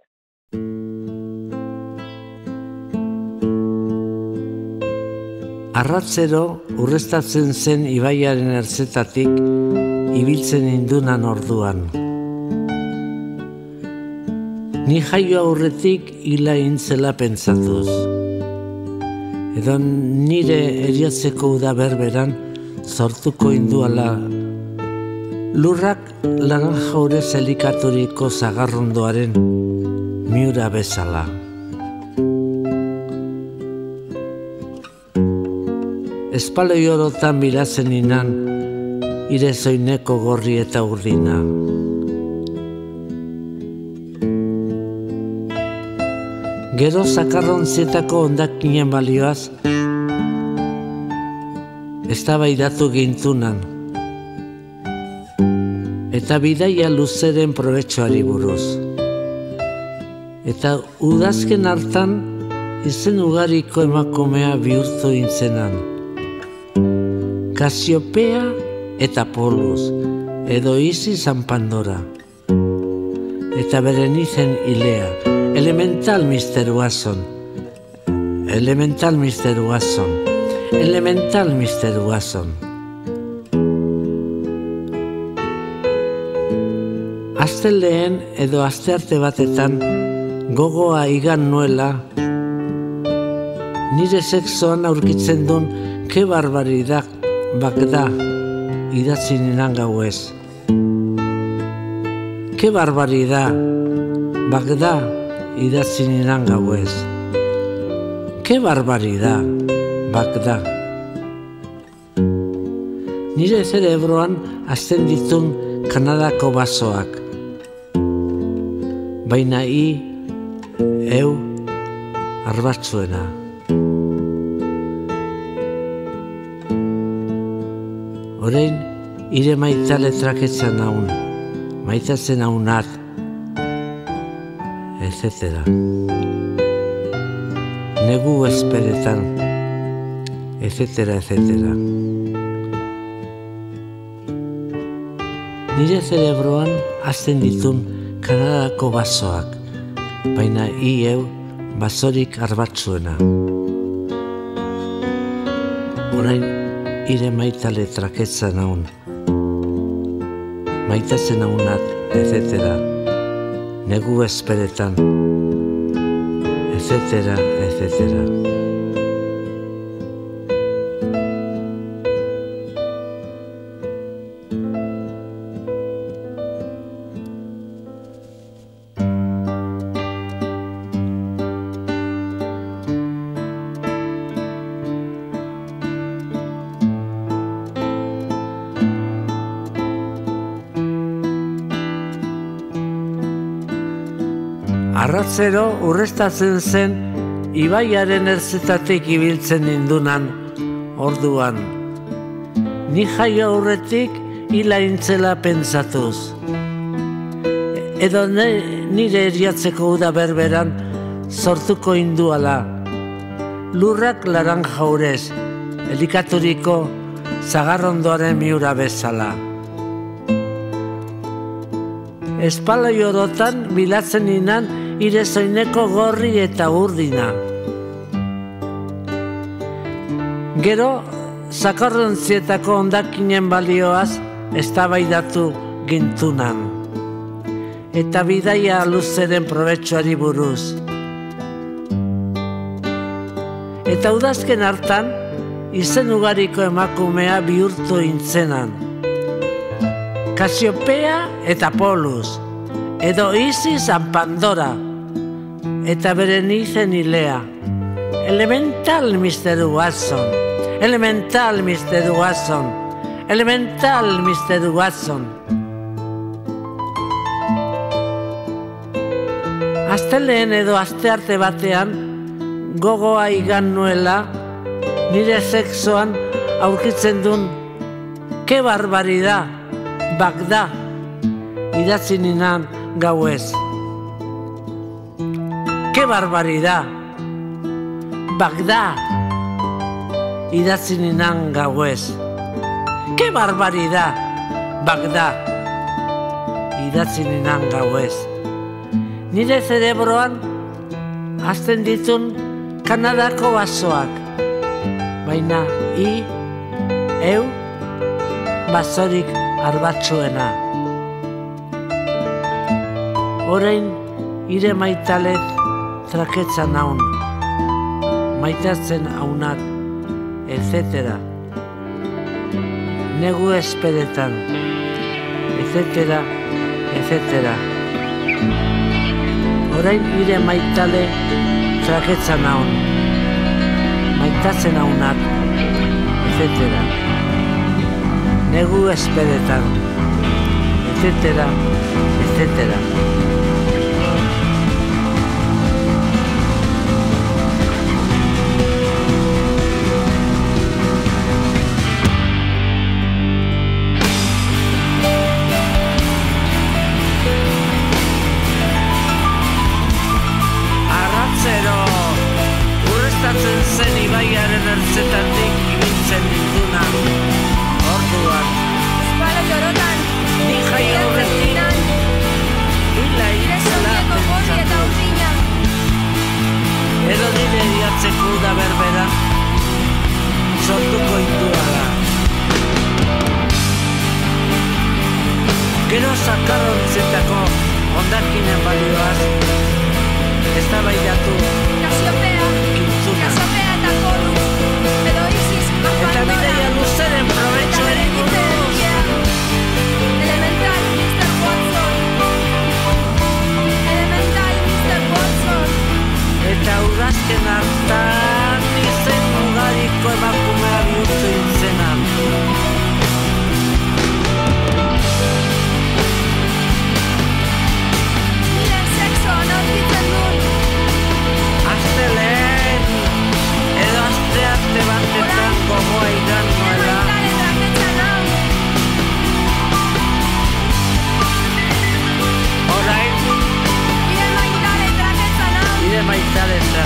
Arratzero urrestatzen zen ibaiaren erzetatik ibiltzen indunan orduan. Ni jaio aurretik hila intzela pentsatuz edo nire eriatzeko uda berberan sortuko induala lurrak laran jaure zelikaturiko zagarrondoaren miura bezala. Espaloi orotan bilazen inan, ire zoineko gorri eta urdina. Gero zakarron zetako ondakinen balioaz, ez da baidatu gintunan. Eta bidaia luzeren probetxoari buruz. Eta udazken hartan, izen ugariko emakumea bihurtu intzenan. Kasiopea eta poluz, edo izi zanpandora. Eta beren izen ilea, Elemental Mr. Watson. Elemental Mr. Watson. Elemental Mr. Watson. Aste lehen edo aste arte batetan gogoa igan nuela nire sexoan aurkitzen duen ke barbaridak bakda idatzi ninan gau ez. Ke barbaridad, Bagda, idatzi niran gau ez. Ke barbarida, bakda. Nire zerebroan azten ditun Kanadako basoak. Baina i, eu, arbatzuena. Horein, ire maita letraketzen naun, maitatzen naunat, etc. Negu esperetan, etc. etc. Nire zerebroan azten ditun Kanadako basoak, baina i eu basorik arbatzuena. Orain, ire maita letraketzen naun, maitatzen naunat, etc negu esperetan, etcétera, etcétera. Arratzero urrestatzen zen ibaiaren erzetatik ibiltzen indunan orduan. Ni jaio aurretik hila intzela pentsatuz. Edo ne, nire eriatzeko uda berberan sortuko induala. Lurrak laran jaurez, elikaturiko zagarrondoaren miura bezala. espala jorotan bilatzen inan ire zoineko gorri eta urdina. Gero, zakarrontzietako ondakinen balioaz, eztabaidatu gintunan. Eta bidaia luzeren probetxoari buruz. Eta udazken hartan, izen ugariko emakumea bihurtu intzenan. Kasiopea eta Polus, edo Isis and Pandora, eta beren izen ilea. Elemental Mr. Watson, Elemental Mr. Watson, Elemental Mr. Watson. Azteleen edo astearte batean, gogoa igan nuela, nire sexoan aurkitzen dun, ke barbarida, bagda, idatzi ninan gauez. Ke barbarida, bagda, idatzi ninan gauez. Ke barbarida, bagda, idatzi ninan gauez. Nire zerebroan, azten ditun Kanadako basoak. Baina, i, eu, basorik arbatsuena. Orain, ire maitalet traketza naun. Maitatzen haunat, etc. Negu esperetan, etc. etc. Orain ire maitale traketza naun. Maitatzen haunak, etc. Negu esperetan, etc. etc. ondakinen balioaz, ez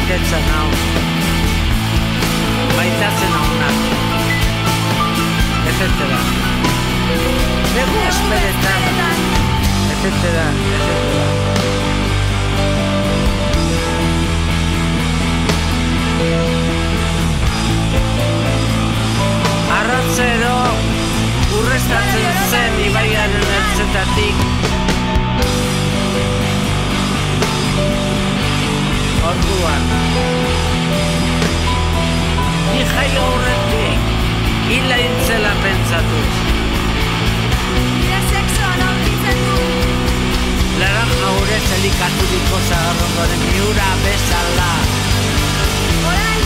maitale traketza nau. Maitatzen haunak. Etcétera. Negu esperetan. Etcétera, etcétera. Arratzero urrestatzen zen ibaiaren ertzetatik Orduan Ni jai aurretik Hila intzela pentsatuz. Nire sexoan aurkitzen dut. Laranja urez elikaturiko zagarrondoren miura bezala. Orain,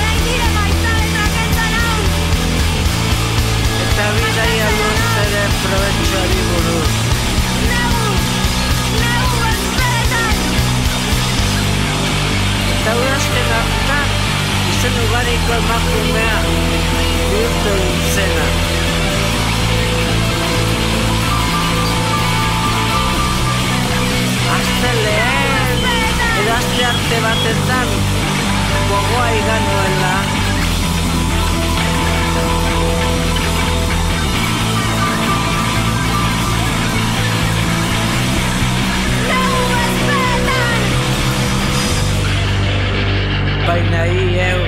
orain nire maitale traketza nau. Eta bidaia luzeren probetxoari buruz. Negu, negu Eko emakumea Birte zena Azte lehen Edazte arte batetan Gogoa iganoela Baina hi eu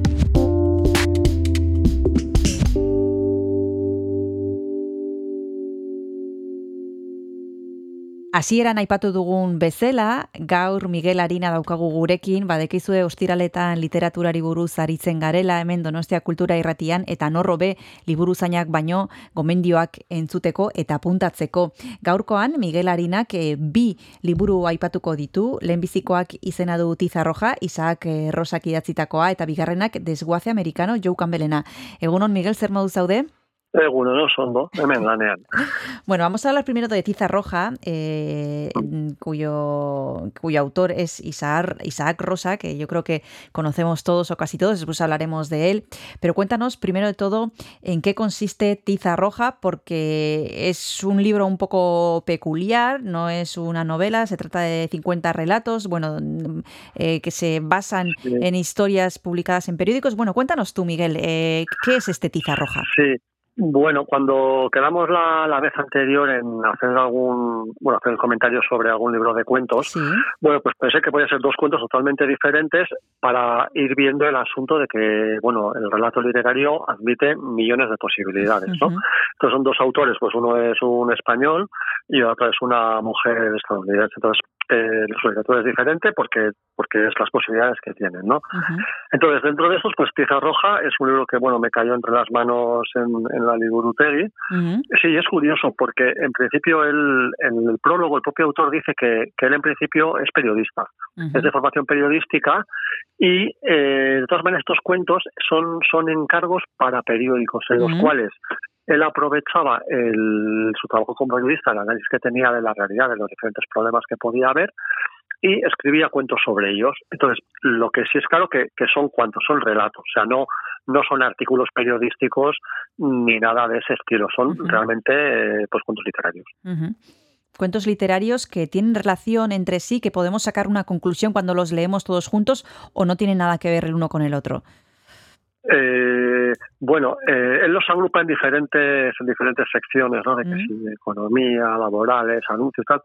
Hasieran aipatu dugun bezala, gaur Miguel Arina daukagu gurekin, badekizue ostiraletan literaturari buruz aritzen garela, hemen Donostia Kultura Irratian, eta norrobe liburuzainak baino gomendioak entzuteko eta apuntatzeko. Gaurkoan, Miguel Arinak eh, bi liburu aipatuko ditu, lehenbizikoak izena du Tizarroja, Isaac eh, Rosak idatzitakoa, eta bigarrenak Desguace Americano, Joe Campbellena. Egunon, Miguel, zer modu zaude? Egun, no sondo, hemen lanean. Bueno, vamos a hablar primero de Tiza Roja, eh, cuyo, cuyo autor es Isaac, Isaac Rosa, que yo creo que conocemos todos o casi todos, después hablaremos de él. Pero cuéntanos primero de todo en qué consiste Tiza Roja, porque es un libro un poco peculiar, no es una novela, se trata de 50 relatos, bueno, eh, que se basan Sí. en historias publicadas en periódicos. Bueno, cuéntanos tú, Miguel, eh, ¿qué es este Tiza Roja? Sí. Bueno, cuando quedamos la, la vez anterior en hacer algún, bueno, hacer comentarios sobre algún libro de cuentos, Sí. bueno, pues pensé que podían ser dos cuentos totalmente diferentes para ir viendo el asunto de que, bueno, el relato literario admite millones de posibilidades, ¿no? Entonces son dos autores, pues uno es un español y otro es una mujer estadounidense. Entonces, eh, su literatura es diferente porque, porque es las posibilidades que tienen, ¿no? Entonces, dentro de estos, pues Tiza Roja es un libro que, bueno, me cayó entre las manos en, en la Liburutegui. Sí, es curioso porque en principio él, en el prólogo el propio autor dice que, que él en principio es periodista, es de formación periodística y eh, de todas maneras estos cuentos son, son encargos para periódicos en los cuales él aprovechaba el, su trabajo como periodista, el análisis que tenía de la realidad, de los diferentes problemas que podía haber y escribía cuentos sobre ellos. Entonces, lo que sí es claro que, que son cuantos, son relatos, o sea, no, no son artículos periodísticos ni nada de ese estilo, son realmente eh, pues cuentos literarios. Cuentos literarios que tienen relación entre sí, que podemos sacar una conclusión cuando los leemos todos juntos o no tienen nada que ver el uno con el otro. Eh, bueno, eh, él los agrupa en diferentes, en diferentes secciones, ¿no? De que economía, laborales, anuncios, tal.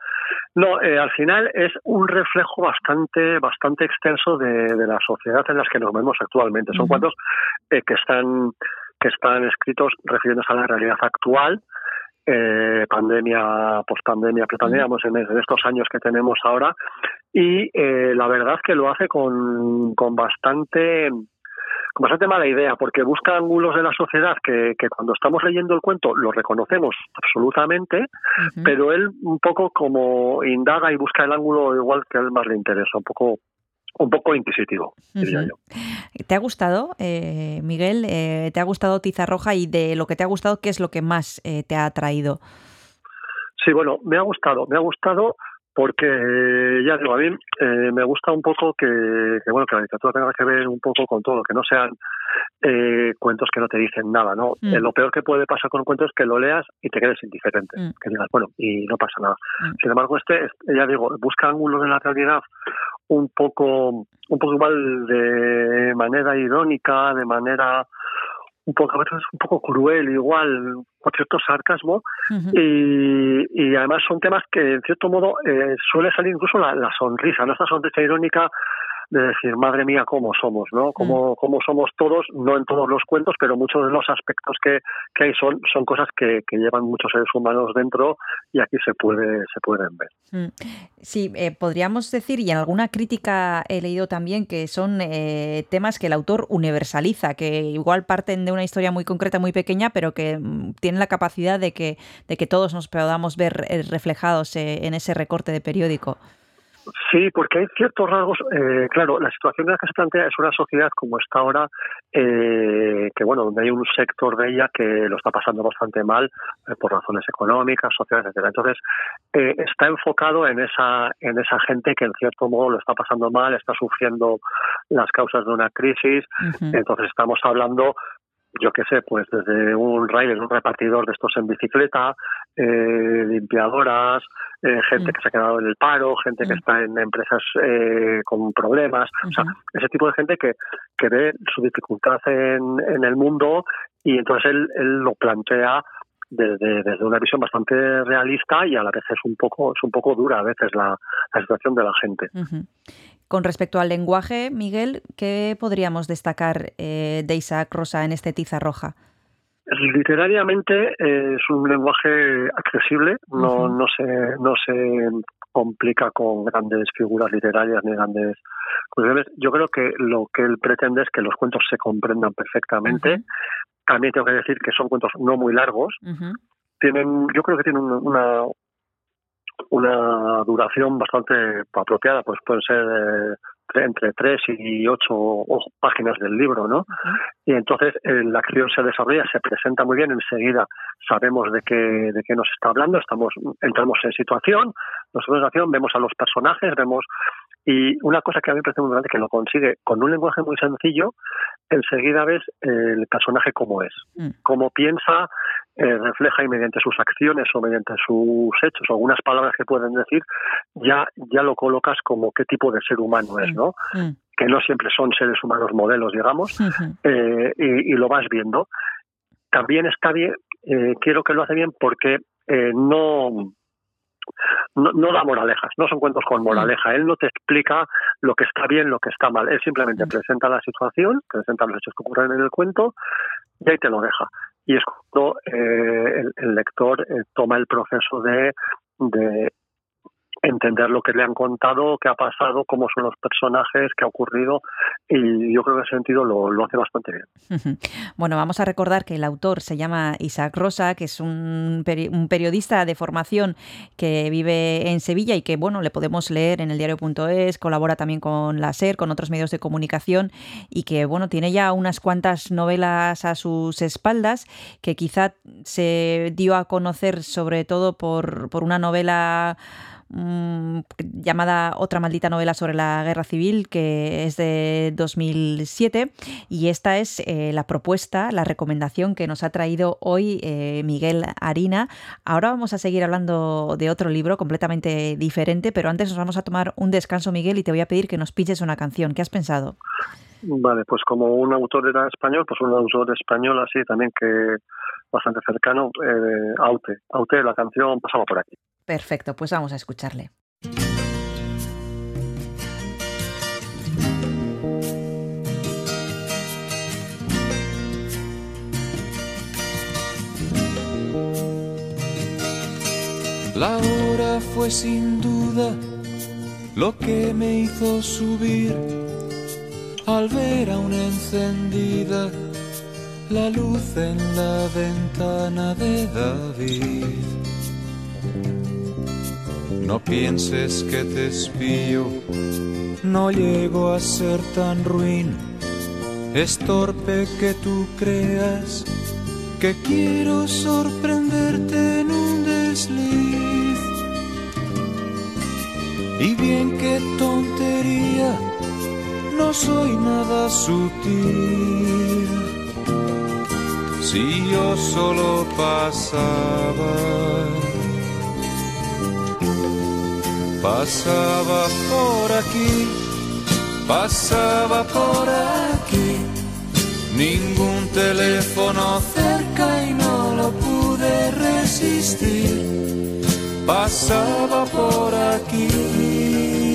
No, eh, al final es un reflejo bastante, bastante extenso de, de la sociedad en las que nos vemos actualmente. Son Ujú. cuentos eh, que están, que están escritos refiriéndose a la realidad actual. Eh, pandemia, pospandemia, prepandemia, en, en estos años que tenemos ahora y eh, la verdad que lo hace con, con bastante con bastante mala idea, porque busca ángulos de la sociedad que, que cuando estamos leyendo el cuento lo reconocemos absolutamente, pero él un poco como indaga y busca el ángulo igual que a él más le interesa, un poco un poco inquisitivo, diría yo. ¿Te ha gustado, eh, Miguel? Eh, ¿Te ha gustado Tiza Roja? Y de lo que te ha gustado, ¿qué es lo que más eh, te ha atraído? Sí, bueno, me ha gustado, me ha gustado porque eh, ya digo, a mí eh, me gusta un poco que, que, bueno que la literatura tenga que ver un poco con todo, que no sean eh, cuentos que no te dicen nada, ¿no? Mm. Eh, lo peor que puede pasar con un cuento es que lo leas y te quedes indiferente, Mm. que digas, bueno, y no pasa nada. Mm. Sin embargo, este, este, ya digo, busca ángulos de la realidad un poco, un poco igual de manera irónica, de manera un poco, a veces un poco cruel, igual, con cierto sarcasmo, y, y además son temas que en cierto modo eh, suele salir incluso la, la sonrisa, ¿no? Esta sonrisa irónica de decir, madre mía, cómo somos, ¿no? Cómo, cómo somos todos, no en todos los cuentos, pero muchos de los aspectos que, que hay son, son cosas que, que llevan muchos seres humanos dentro y aquí se puede se pueden ver. Mm. Sí, eh, podríamos decir, y en alguna crítica he leído también que son eh, temas que el autor universaliza, que igual parten de una historia muy concreta, muy pequeña, pero que mm, tienen la capacidad de que, de que todos nos podamos ver eh, reflejados eh, en ese recorte de periódico. Sí, porque hay ciertos rasgos. Eh, claro, la situación en la que se plantea es una sociedad como está ahora, eh, que bueno, donde hay un sector de ella que lo está pasando bastante mal eh, por razones económicas, sociales, etcétera. Entonces, eh, está enfocado en esa en esa gente que en cierto modo lo está pasando mal, está sufriendo las causas de una crisis. Entonces, estamos hablando yo qué sé, pues desde un rider, un repartidor de estos en bicicleta, eh, limpiadoras, eh, gente Mm. que se ha quedado en el paro, gente que Mm. está en empresas eh, con problemas, o sea, ese tipo de gente que, que ve su dificultad en, en el mundo y entonces él, él lo plantea desde, desde una visión bastante realista y a la vez es un poco es un poco dura a veces la, la situación de la gente. Ujú. Con respecto al lenguaje, Miguel, ¿qué podríamos destacar eh, de Isaac Rosa en este Tiza Roja? Literariamente eh, es un lenguaje accesible, no, se, no se complica con grandes figuras literarias ni grandes cuestiones. Yo creo que lo que él pretende es que los cuentos se comprendan perfectamente. Ujú. También tengo que decir que son cuentos no muy largos. Tienen, yo creo que tienen un- una una duración bastante apropiada, pues pueden ser eh, tre- entre tres y ocho páginas del libro, ¿no? y entonces eh, la acción se desarrolla, se presenta muy bien, enseguida sabemos de qué, de qué nos está hablando, estamos, entramos en situación, nos ponemos en acción, vemos a los personajes, vemos y una cosa que a mí me parece muy importante que lo consigue con un lenguaje muy sencillo, enseguida ves el personaje cómo es, Mm. cómo piensa, eh, refleja y mediante sus acciones o mediante sus hechos o algunas palabras que pueden decir, ya, ya lo colocas como qué tipo de ser humano es, ¿no? Mm. Que no siempre son seres humanos modelos, digamos, eh, y, y lo vas viendo. También está bien, eh, quiero que lo hace bien porque eh, no, no, no da moralejas, no son cuentos con moraleja. Él no te explica lo que está bien, lo que está mal. Él simplemente Mm. presenta la situación, presenta los hechos que ocurren en el cuento y ahí te lo deja. Y es cuando eh, el, el lector eh, toma el proceso de, de entender lo que le han contado, qué ha pasado, cómo son los personajes, qué ha ocurrido, y yo creo que en ese sentido lo, lo hace bastante bien. Bueno, vamos a recordar que el autor se llama Isaac Rosa, que es un, peri- un periodista de formación que vive en Sevilla y que, bueno, le podemos leer en el diario.es, colabora también con la SER, con otros medios de comunicación y que, bueno, tiene ya unas cuantas novelas a sus espaldas que quizá se dio a conocer sobre todo por, por una novela mm, llamada Otra maldita novela sobre la guerra civil, que es de 2007. Y esta es eh, la propuesta, la recomendación que nos ha traído hoy eh, Miguel Harina. Ahora vamos a seguir hablando de otro libro completamente diferente, pero antes nos vamos a tomar un descanso, Miguel, y te voy a pedir que nos pilles una canción. ¿Qué has pensado? Vale, pues como un autor era español, pues un autor español así también que bastante cercano, eh, Aute. Aute, la canción pasaba por aquí. Perfecto, pues vamos a escucharle. La hora fue sin duda lo que me hizo subir al ver aún encendida la luz en la ventana de David. No pienses que te espío, no llego a ser tan ruin. Es torpe que tú creas que quiero sorprenderte en un desliz. Y bien qué tontería, no soy nada sutil. Si yo solo pasaba, pasaba por aquí, pasaba por aquí. Ningún teléfono cerca y no lo pude resistir. Pasaba por aquí.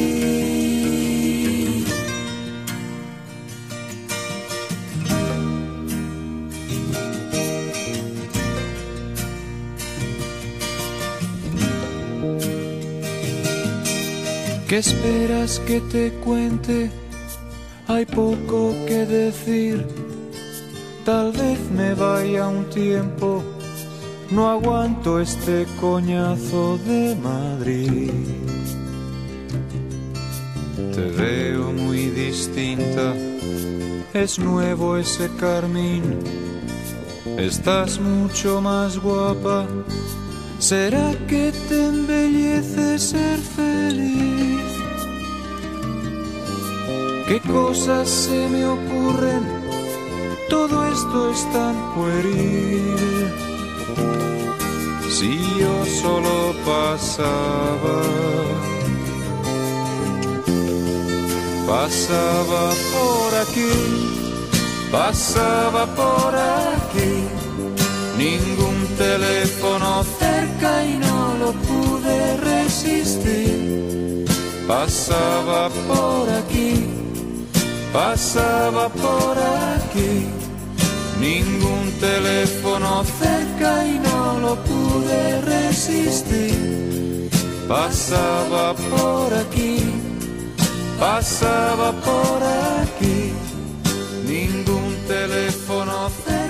¿Qué esperas que te cuente? Hay poco que decir. Tal vez me vaya un tiempo. No aguanto este coñazo de Madrid. Te veo muy distinta. Es nuevo ese carmín. Estás mucho más guapa. ¿Será que te embellece ser feliz? ¿Qué cosas se me ocurren? todo esto es tan pueril. Si yo solo pasaba, pasaba por aquí, pasaba por aquí, ningún teléfono cerca y no lo pude resistir. Pasaba por aquí, pasaba por aquí, ningún teléfono cerca y no lo pude resistir. Pasaba por aquí, pasaba por aquí, ningún teléfono cerca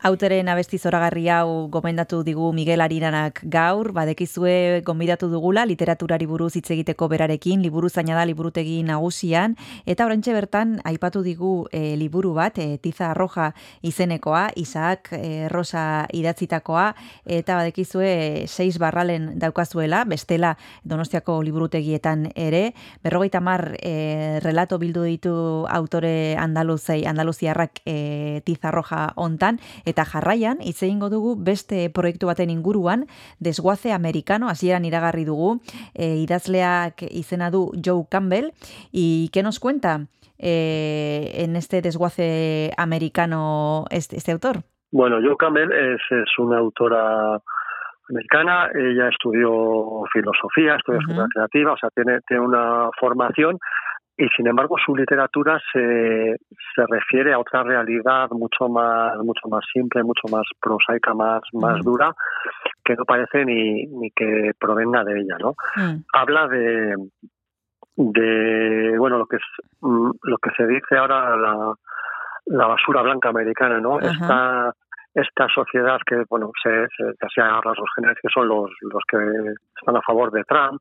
Auteren abesti zoragarri hau gomendatu digu Miguel Ariranak gaur, badekizue gonbidatu dugula literaturari buruz hitz egiteko berarekin, liburu zaina da liburutegi nagusian, eta orantxe bertan aipatu digu e, liburu bat, e, Tiza Roja izenekoa, Isaac e, Rosa idatzitakoa, eta badekizue seis barralen daukazuela, bestela Donostiako liburutegietan ere, berrogeita mar e, relato bildu ditu autore andaluzei, andaluziarrak e, Tiza Roja ontan, eta jarraian hitz egingo dugu beste proiektu baten inguruan desguaze americano hasieran iragarri dugu e, idazleak izena du Joe Campbell. Y qué nos cuenta eh, en este desguace americano este, este autor Bueno, Joe Campbell es, es una autora americana, ella estudió filosofía, estudió Ujú. escritura creativa, o sea, tiene, tiene una formación y sin embargo su literatura se, se refiere a otra realidad mucho más, mucho más simple, mucho más prosaica, más, más Ujú. dura, que no parece ni, ni que provenga de ella, ¿no? Mm, habla de de bueno lo que es mm, lo que se dice ahora la, la basura blanca americana no esta esta sociedad que bueno se, se casi a rasgos generales que son los los que están a favor de Trump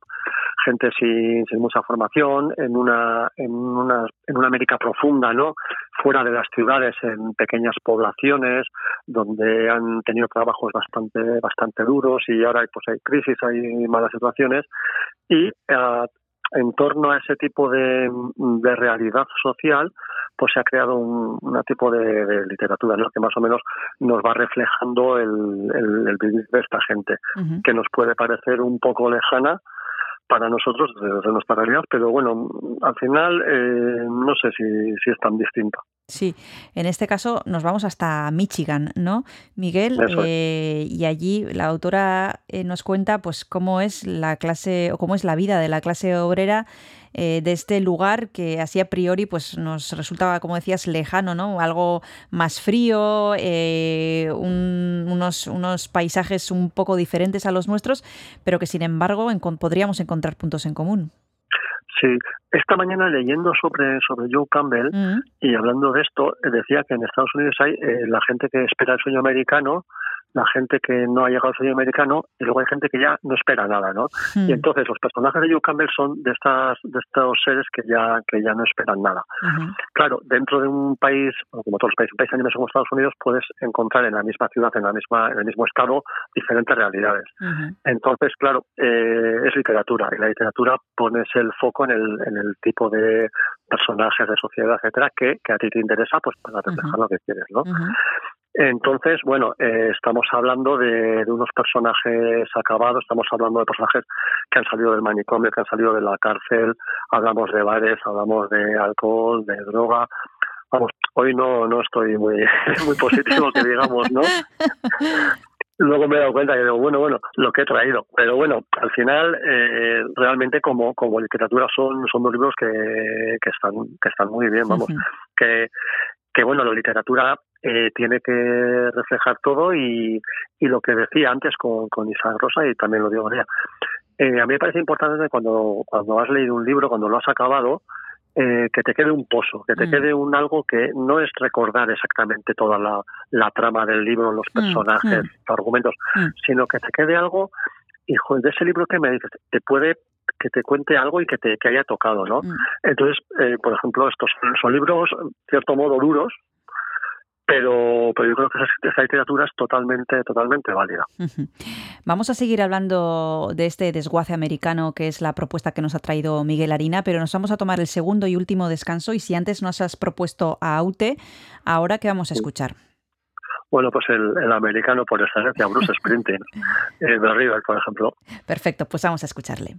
gente sin, sin mucha formación en una en una en una América profunda no fuera de las ciudades en pequeñas poblaciones donde han tenido trabajos bastante bastante duros y ahora pues hay crisis hay malas situaciones. Y eh, en torno a ese tipo de, de realidad social pues se ha creado un, un tipo de, de literatura ¿no? que más o menos nos va reflejando el, el, el vivir de esta gente que nos puede parecer un poco lejana para nosotros desde nuestra realidad, pero bueno, al final eh, no sé si, si es tan distinta. Sí, en este caso nos vamos hasta Michigan, ¿no? Miguel, es. eh, y allí la autora eh, nos cuenta pues cómo es la clase o cómo es la vida de la clase obrera eh, de este lugar que así a priori pues nos resultaba, como decías, lejano, ¿no? Algo más frío, eh, un- unos, unos paisajes un poco diferentes a los nuestros, pero que sin embargo podríamos encontrar puntos en común. Sí, esta mañana leyendo sobre, sobre Joe Campbell Mm, y hablando de esto, decía que en Estados Unidos hay eh, la gente que espera el sueño americano, la gente que no ha llegado al sueño americano y luego hay gente que ya no espera nada, ¿no? mm, Y entonces los personajes de Joe Campbell son de estas de estos seres que ya que ya no esperan nada. Claro, dentro de un país, como todos los países, un país animes como Estados Unidos, puedes encontrar en la misma ciudad, en la misma en el mismo estado, diferentes realidades. Entonces, claro, eh, es literatura y la literatura pones el foco en el, en el tipo de personajes de sociedad, etcétera, que, que a ti te interesa, pues para reflejar lo que quieres, ¿no? Entonces, bueno, eh, estamos hablando de, de unos personajes acabados, estamos hablando de personajes que han salido del manicomio, que han salido de la cárcel, hablamos de bares, hablamos de alcohol, de droga. Vamos, hoy no, no estoy muy, muy positivo, que digamos, ¿no? Luego me he dado cuenta que digo, bueno, bueno, lo que he traído. Pero bueno, al final, eh, realmente como, como literatura son, son dos libros que, que, están, que están muy bien, vamos. Que, que bueno, la literatura eh, tiene que reflejar todo y, y lo que decía antes con, con Isaac Rosa y también lo digo ahora. Eh, a mí me parece importante cuando, cuando has leído un libro, cuando lo has acabado, eh, que te quede un pozo, que te Mm. quede un algo que no es recordar exactamente toda la, la trama del libro, los Mm, personajes, mm. los argumentos, Mm. sino que te quede algo, y joder, de ese libro que me dices, te puede que te cuente algo y que te que haya tocado, ¿no? Entonces, eh, por ejemplo, estos son, son libros, en cierto modo, duros, pero, pero yo creo que esa, literatura es totalmente, totalmente válida. Vamos a seguir hablando de este desguace americano que es la propuesta que nos ha traído Miguel Harina, pero nos vamos a tomar el segundo y último descanso y si antes nos has propuesto a Aute, ahora qué vamos a escuchar. Bueno, pues el, americano por excelencia, Bruce Springsteen, eh, de River, por ejemplo. Perfecto, pues vamos a escucharle.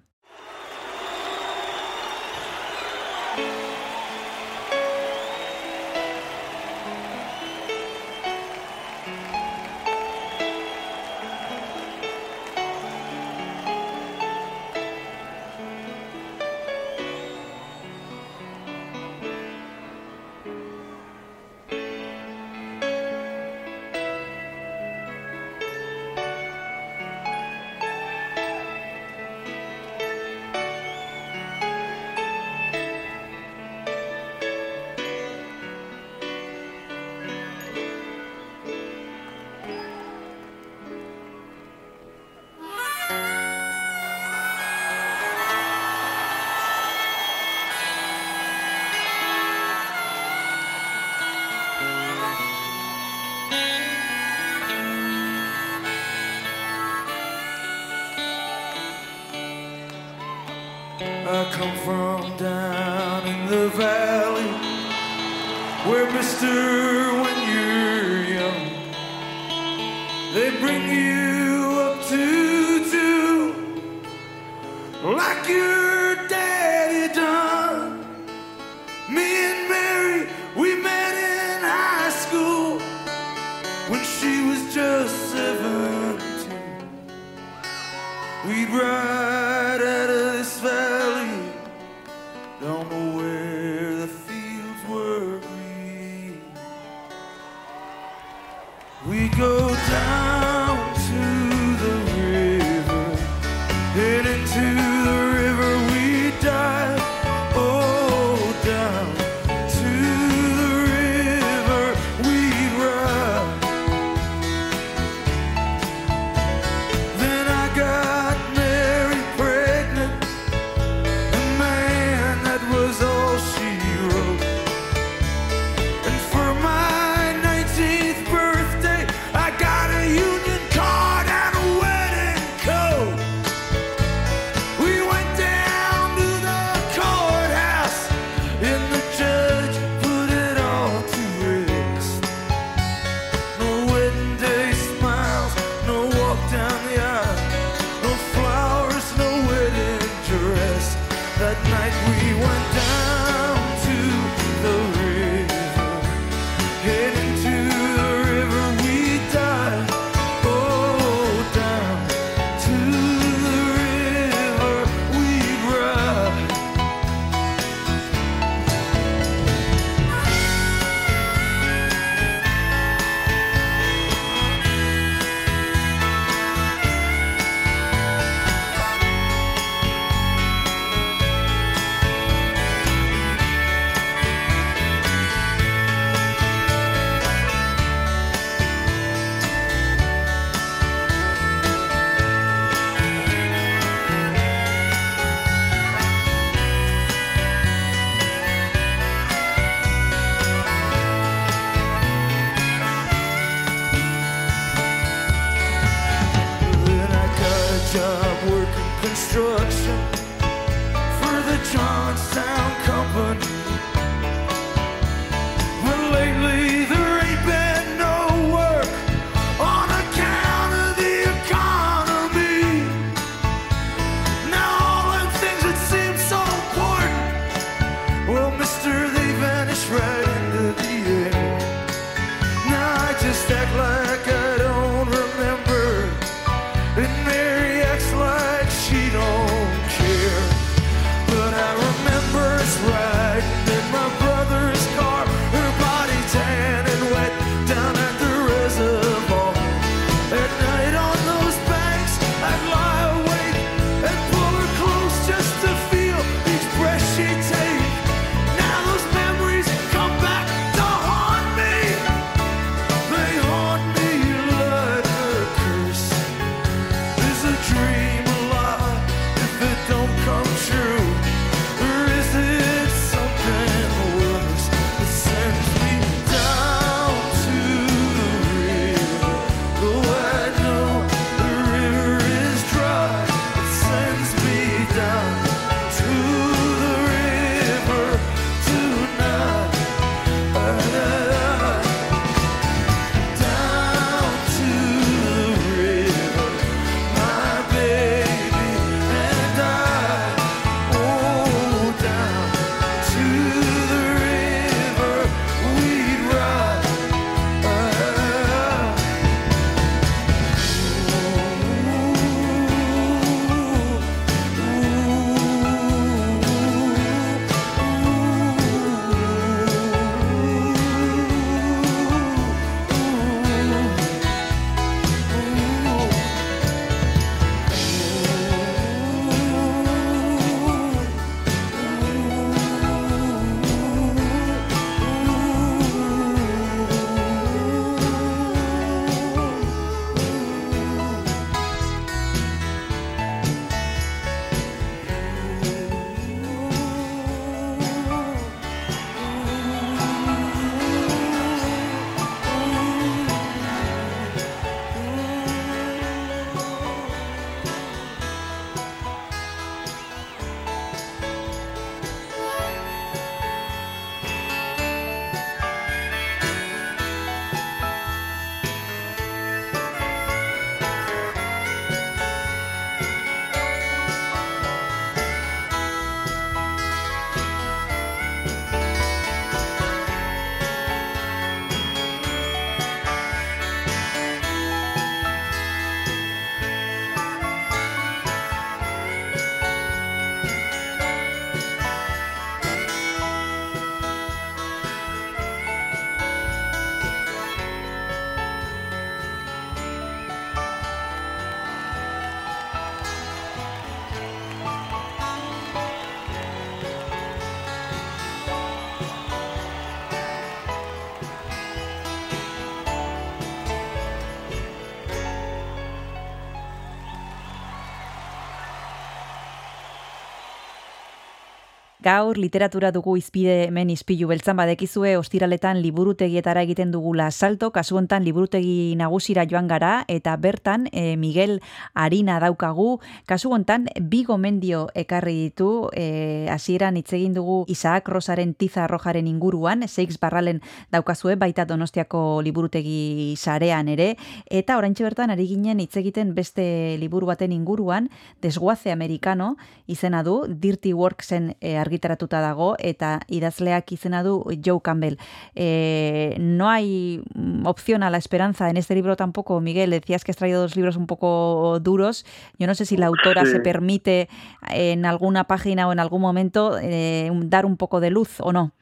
Gaur literatura dugu izpide hemen izpilu beltzan badekizue ostiraletan liburutegietara egiten dugula salto, kasu hontan liburutegi nagusira joan gara eta bertan e, Miguel Arina daukagu, kasu hontan bi gomendio ekarri ditu, e, hasieran hitz egin dugu Isaac Rosaren tiza rojaren inguruan, Seix Barralen daukazue baita Donostiako liburutegi sarean ere, eta oraintxe bertan ari ginen hitz egiten beste liburu baten inguruan, Desguaze Americano izena du, Dirty Worksen e, argitaratuta dago, eta idazleak izena du Joe Campbell. Eh, no hay mm, opción a la esperanza en este libro tampoco, Miguel. Decías que has traído dos libros un poco duros. Yo no sé si la autora Sí. se permite en alguna página o en algún momento eh, dar un poco de luz o no.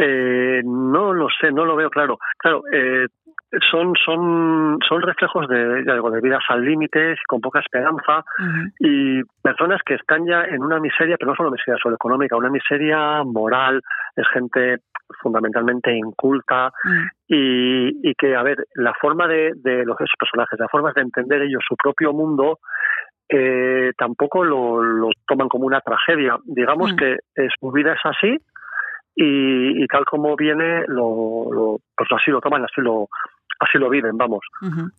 Eh, no lo sé, no lo veo claro. Claro, eh, son, son, son reflejos de, ya digo, de vidas al límite, con poca esperanza, y personas que están ya en una miseria, pero no solo miseria solo económica, una miseria moral, es gente fundamentalmente inculta y, y que, a ver, la forma de, de los esos personajes, la forma de entender ellos su propio mundo, eh, tampoco lo, lo toman como una tragedia. Digamos Mm. que su vida es así y, y tal como viene, lo, lo- pues así lo toman, así lo, así lo viven, vamos.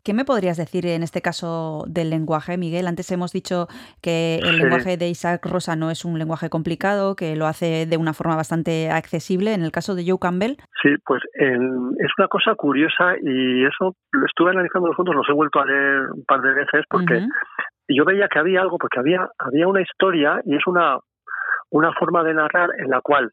¿Qué me podrías decir en este caso del lenguaje, Miguel? Antes hemos dicho que el Sí. lenguaje de Isaac Rosa no es un lenguaje complicado, que lo hace de una forma bastante accesible. En el caso de Joe Campbell, Sí, pues en- es una cosa curiosa y eso lo estuve analizando los fondos, los he vuelto a leer un par de veces porque yo veía que había algo, porque había, había una historia y es una, una forma de narrar en la cual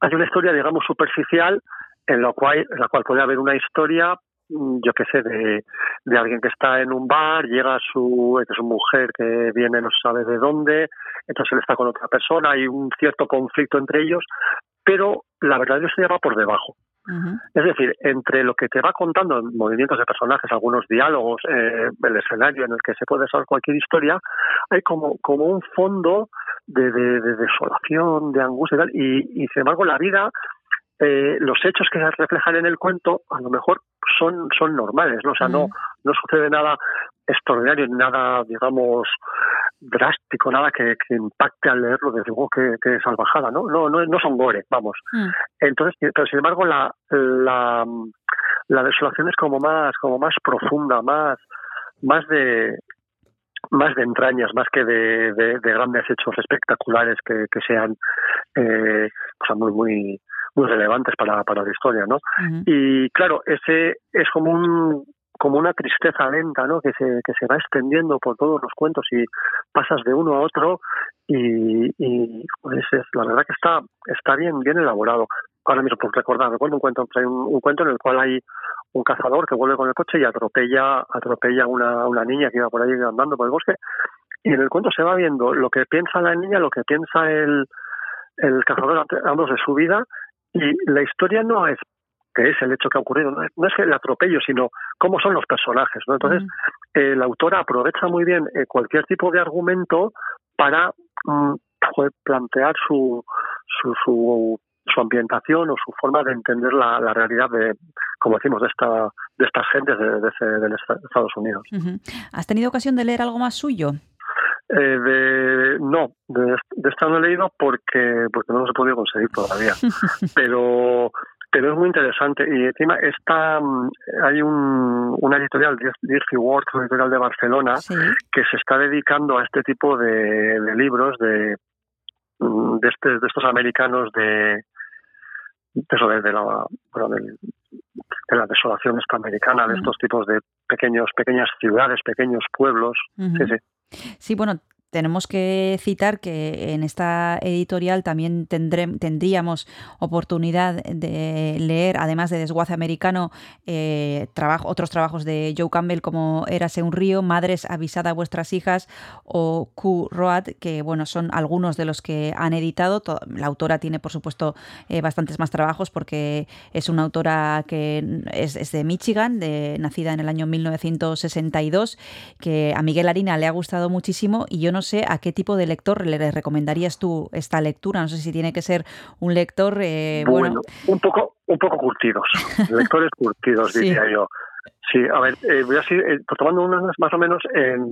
hay una historia, digamos, superficial, en la cual, en la cual puede haber una historia, yo qué sé, de, de alguien que está en un bar, llega su, que es una mujer que viene no se sabe de dónde, entonces él está con otra persona, hay un cierto conflicto entre ellos, pero la verdadera historia va por debajo. Es decir, entre lo que te va contando movimientos de personajes, algunos diálogos, eh, el escenario en el que se puede saber cualquier historia, hay como, como un fondo de, de- de desolación, de angustia y tal, y, y sin embargo la vida, eh, los hechos que se reflejan en el cuento, a lo mejor son, son normales, ¿no? O sea, no, no sucede nada extraordinario, nada, digamos, drástico, nada que, que impacte al leerlo, desde luego que, que salvajada, ¿no? No, no, no son gore, vamos. Entonces, pero sin embargo, la, la, la desolación es como más, como más profunda, más, más de más de entrañas, más que de, de- de grandes hechos espectaculares que, que sean eh, o sea, muy, muy, muy relevantes para, para la historia, ¿no? Y claro, ese es como un como una tristeza lenta, ¿no? Que se, que se va extendiendo por todos los cuentos y pasas de uno a otro y, y pues es, la verdad que está está bien bien elaborado. Ahora mismo por recordar, recuerdo un cuento, hay un, un cuento en el cual hay un cazador que vuelve con el coche y atropella atropella a una, una niña que iba por ahí andando por el bosque y en el cuento se va viendo lo que piensa la niña, lo que piensa el, el cazador ambos de su vida y la historia no es que es el hecho que ha ocurrido, no es, no es el atropello, sino cómo son los personajes, ¿no? Entonces, eh, la autora aprovecha muy bien eh, cualquier tipo de argumento para mm, plantear su, su, su, su ambientación o su forma de entender la, la realidad de, como decimos, de esta de estas gentes de, de, de Estados Unidos. ¿Has tenido ocasión de leer algo más suyo? Eh, de, no, de, de esta no he leído porque porque no los he podido conseguir todavía. pero pero es muy interesante. Y encima está mm, hay un, una editorial Dirty Works, una editorial de Barcelona que se está dedicando a este tipo de, de libros de mm, de, este- de estos americanos de eso de, de la bueno, de la desolación esta americana de estos tipos de pequeños pequeñas ciudades pequeños pueblos. Sí sí Sí, bueno, tenemos que citar que en esta editorial también tendré- tendríamos oportunidad de leer, además de Desguace Americano, eh, trabajo, otros trabajos de Joe Campbell como Érase un río, Madres, avisad a vuestras hijas o Q Road, que bueno, son algunos de los que han editado. La autora tiene, por supuesto, eh, bastantes más trabajos porque es una autora que es, es de Michigan, de, nacida en el año 1962, que a Miguel Harina le ha gustado muchísimo y yo no sé a qué tipo de lector le recomendarías tú esta lectura. No sé si tiene que ser un lector, eh, bueno, bueno, un poco un poco curtidos, lectores curtidos Sí. diría yo. Sí, a ver, eh, voy a seguir eh, tomando unas más o menos en,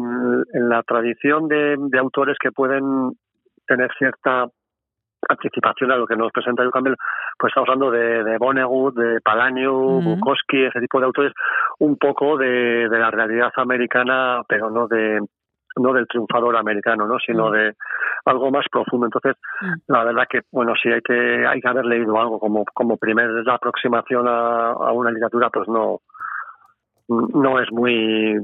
en la tradición de, de autores que pueden tener cierta anticipación a lo que nos presenta Joe Campbell, pues estamos hablando de, de Vonnegut, de Palaniuk, Ujú. Bukowski, ese tipo de autores, un poco de, de la realidad americana, pero no de no del triunfador americano, ¿no? sino de algo más profundo. Entonces, la verdad que, bueno, sí hay que hay que haber leído algo como como primera aproximación a, a una literatura, pues no no es muy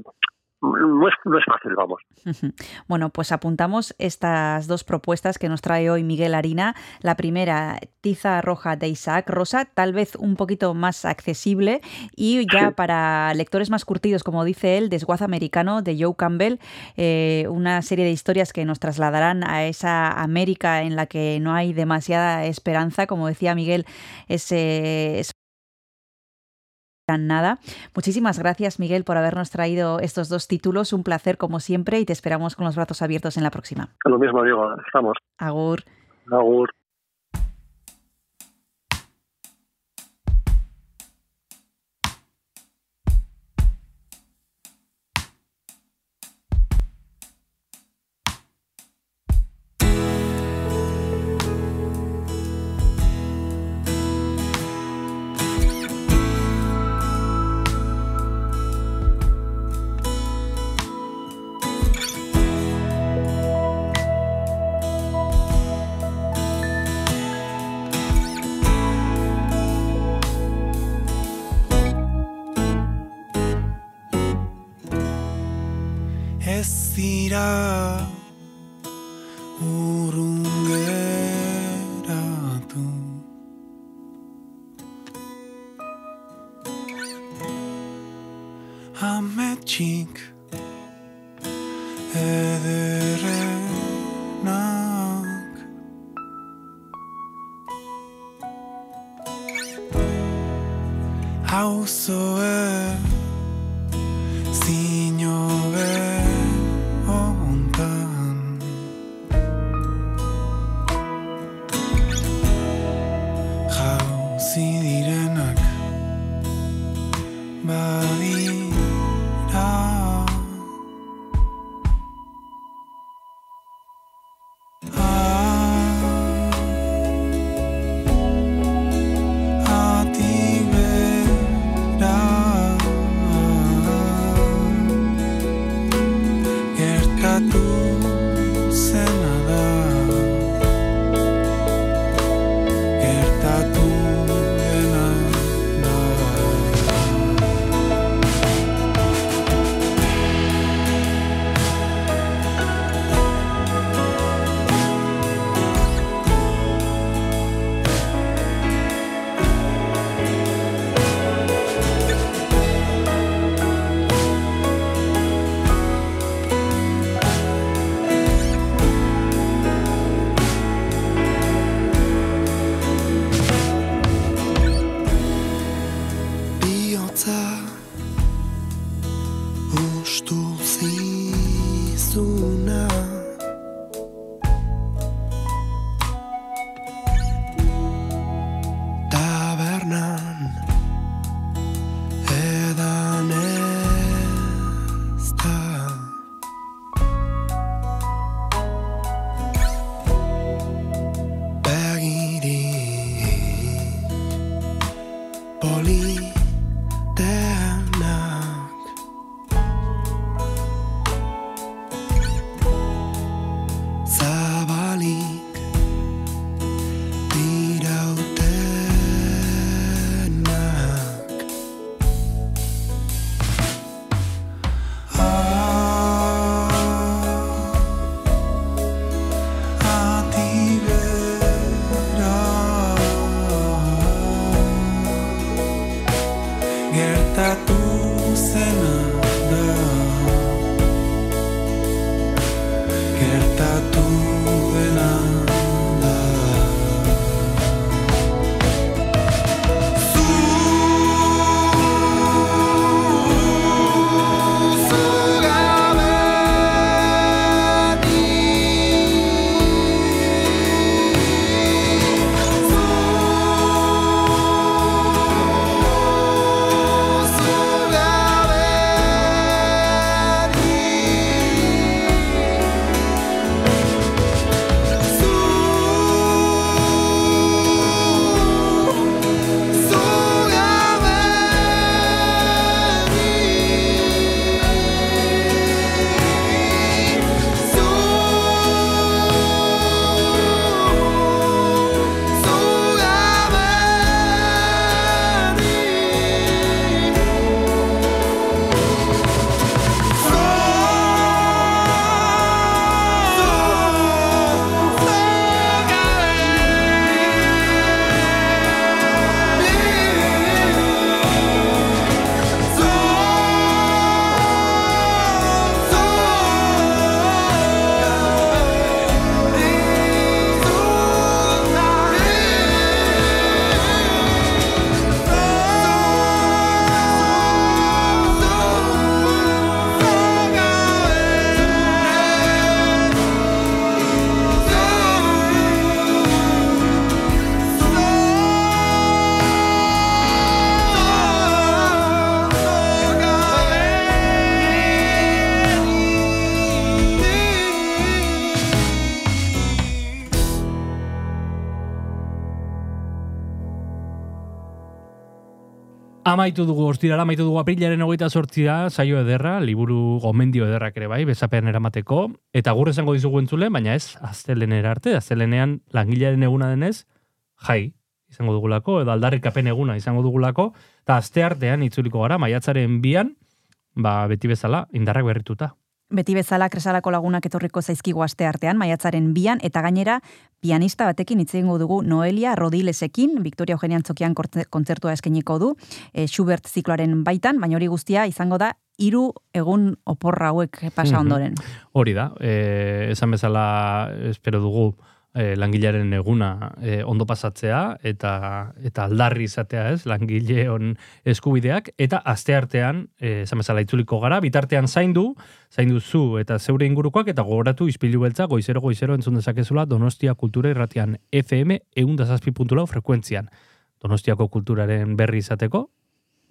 no es, no es fácil, vamos. Bueno, pues apuntamos estas dos propuestas que nos trae hoy Miguel Harina. La primera, Tiza Roja de Isaac Rosa, tal vez un poquito más accesible y ya Sí. para lectores más curtidos, como dice él, Desguazo Americano de Joe Campbell, eh, una serie de historias que nos trasladarán a esa América en la que no hay demasiada esperanza, como decía Miguel, es, nada. Muchísimas gracias, Miguel, por habernos traído estos dos títulos. Un placer, como siempre, y te esperamos con los brazos abiertos en la próxima. Lo mismo digo, estamos. Agur. Agur. Ez Amaitu dugu ostirala, amaitu dugu aprilaren hogeita sortzia, saio ederra, liburu gomendio ederrak ere bai, bezapean eramateko, eta gure esango dizugu entzule, baina ez, aztelenera arte, aztelenean langilearen eguna denez, jai, izango dugulako, edo aldarrikapen eguna izango dugulako, eta aste artean itzuliko gara, maiatzaren bian, ba, beti bezala, indarrak berrituta. Beti bezala kresalako lagunak etorriko zaizkigu aste artean, maiatzaren bian, eta gainera, pianista batekin hitz egingo dugu Noelia Rodilesekin, Victoria Eugenian Tzokian kontzertua eskeniko du, e, Schubert zikloaren baitan, baina hori guztia izango da hiru egun oporra hauek pasa ondoren. Hori da, e, esan bezala espero dugu e, langilearen eguna e, ondo pasatzea eta eta aldarri izatea, ez? Langileon eskubideak eta asteartean, e, esan bezala itzuliko gara, bitartean zaindu, zaindu zu eta zeure ingurukoak eta gogoratu ispilu beltza goizero goizero entzun dezakezula Donostia Kultura Irratian FM 107.4 frekuentzian. Donostiako kulturaren berri izateko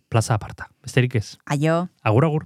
plaza aparta. Besterik ez. Aio. Agur agur.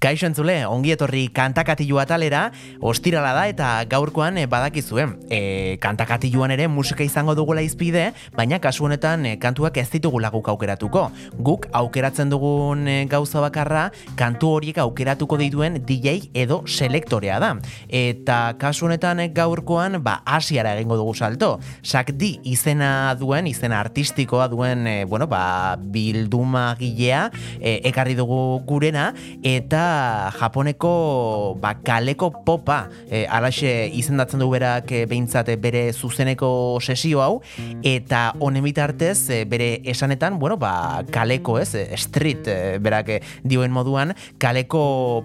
Kaixo entzule, ongi etorri kantakatilu atalera, ostirala da eta gaurkoan eh, badakizue. E, kantakatiluan ere musika izango dugula izpide, baina kasu honetan eh, kantuak ez ditugula guk aukeratuko. Guk aukeratzen dugun eh, gauza bakarra, kantu horiek aukeratuko dituen DJ edo selektorea da. Eta kasu honetan eh, gaurkoan, ba, asiara egingo dugu salto. Sakdi izena duen, izena artistikoa duen, eh, bueno, ba, bilduma gilea, eh, ekarri dugu gurena, eta Japoneko ba, kaleko popa e, alaxe izendatzen du berak e, behintzat e, bere zuzeneko sesio hau eta honen bitartez e, bere esanetan bueno, ba, kaleko ez street e, berak e, dioen moduan kaleko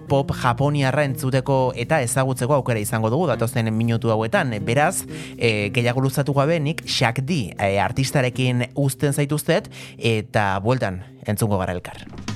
pop japoniarra entzuteko eta ezagutzeko aukera izango dugu datozen minutu hauetan beraz e, gehiago luzatu gabe nik Shakdi e, artistarekin uzten zaituztet eta bueltan entzungo gara elkar.「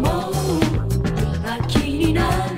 もう。秋になる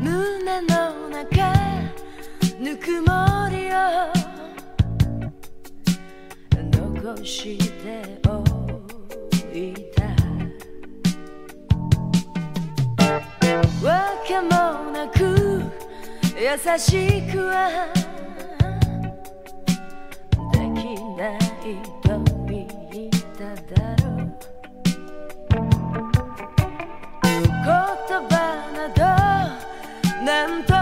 胸の中ぬくもりを残しておいたわけもなく優しくはできない Nem tudom.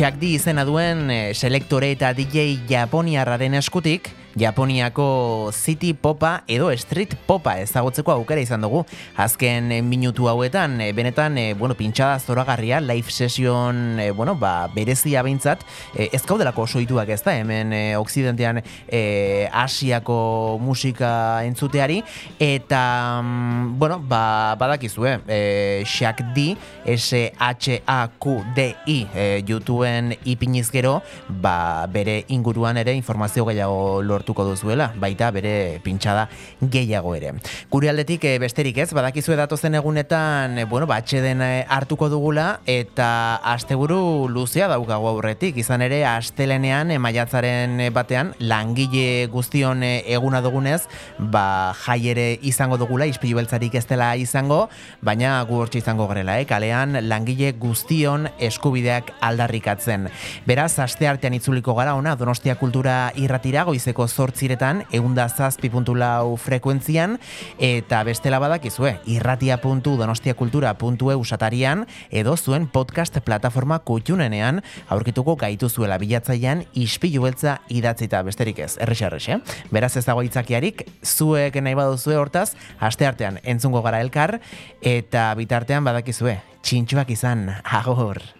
Shakdi izena duen eh, selektore eta DJ Japoniarraren eskutik, Japoniako city popa edo street popa ezagutzeko aukera izan dugu. Azken eh, minutu hauetan, eh, benetan, eh, bueno, pintxada zoragarria, live session, bueno, ba, berezia behintzat, eh, ez gaudelako osoituak ez da, hemen Occidentean eh, Asiako musika entzuteari, eta, mm, bueno, ba, badakizue, eh, Shakdi, S-H-A-Q-D-I, eh, YouTubeen ipiniz gero, ba, bere inguruan ere informazio gehiago lortuko duzuela, baita bere pintxada gehiago ere. Gure aldetik eh, besterik ez, badakizue datozen egunetan, eh, bueno, ba, atxeden eh, hartuko dugula, eta asteburu luzea daukagu aurretik, izan ere, astelenean, eh, maiatzaren batean, langile guztion eguna dugunez, ba, jai ere izango dugula, ispilu beltzarik ez dela izango, baina gu izango garela, eh? kalean langile guztion eskubideak aldarrikatzen. Beraz, aste artean itzuliko gara ona, Donostia Kultura irratira, goizeko zortziretan, eunda zazpi puntu lau frekuentzian, eta bestela badakizue, irratia.donostiakultura.eu satarian, edo zuen podcast plataforma kutxunenean, aurkituko gaitu zuela bilatzaian, ispilu beltza idatzita besterik ez, errexe errexe. Beraz ez dago itzakiarik, zuek nahi baduzue hortaz, aste artean entzungo gara elkar, eta bitartean badakizue, txintxuak izan, agor.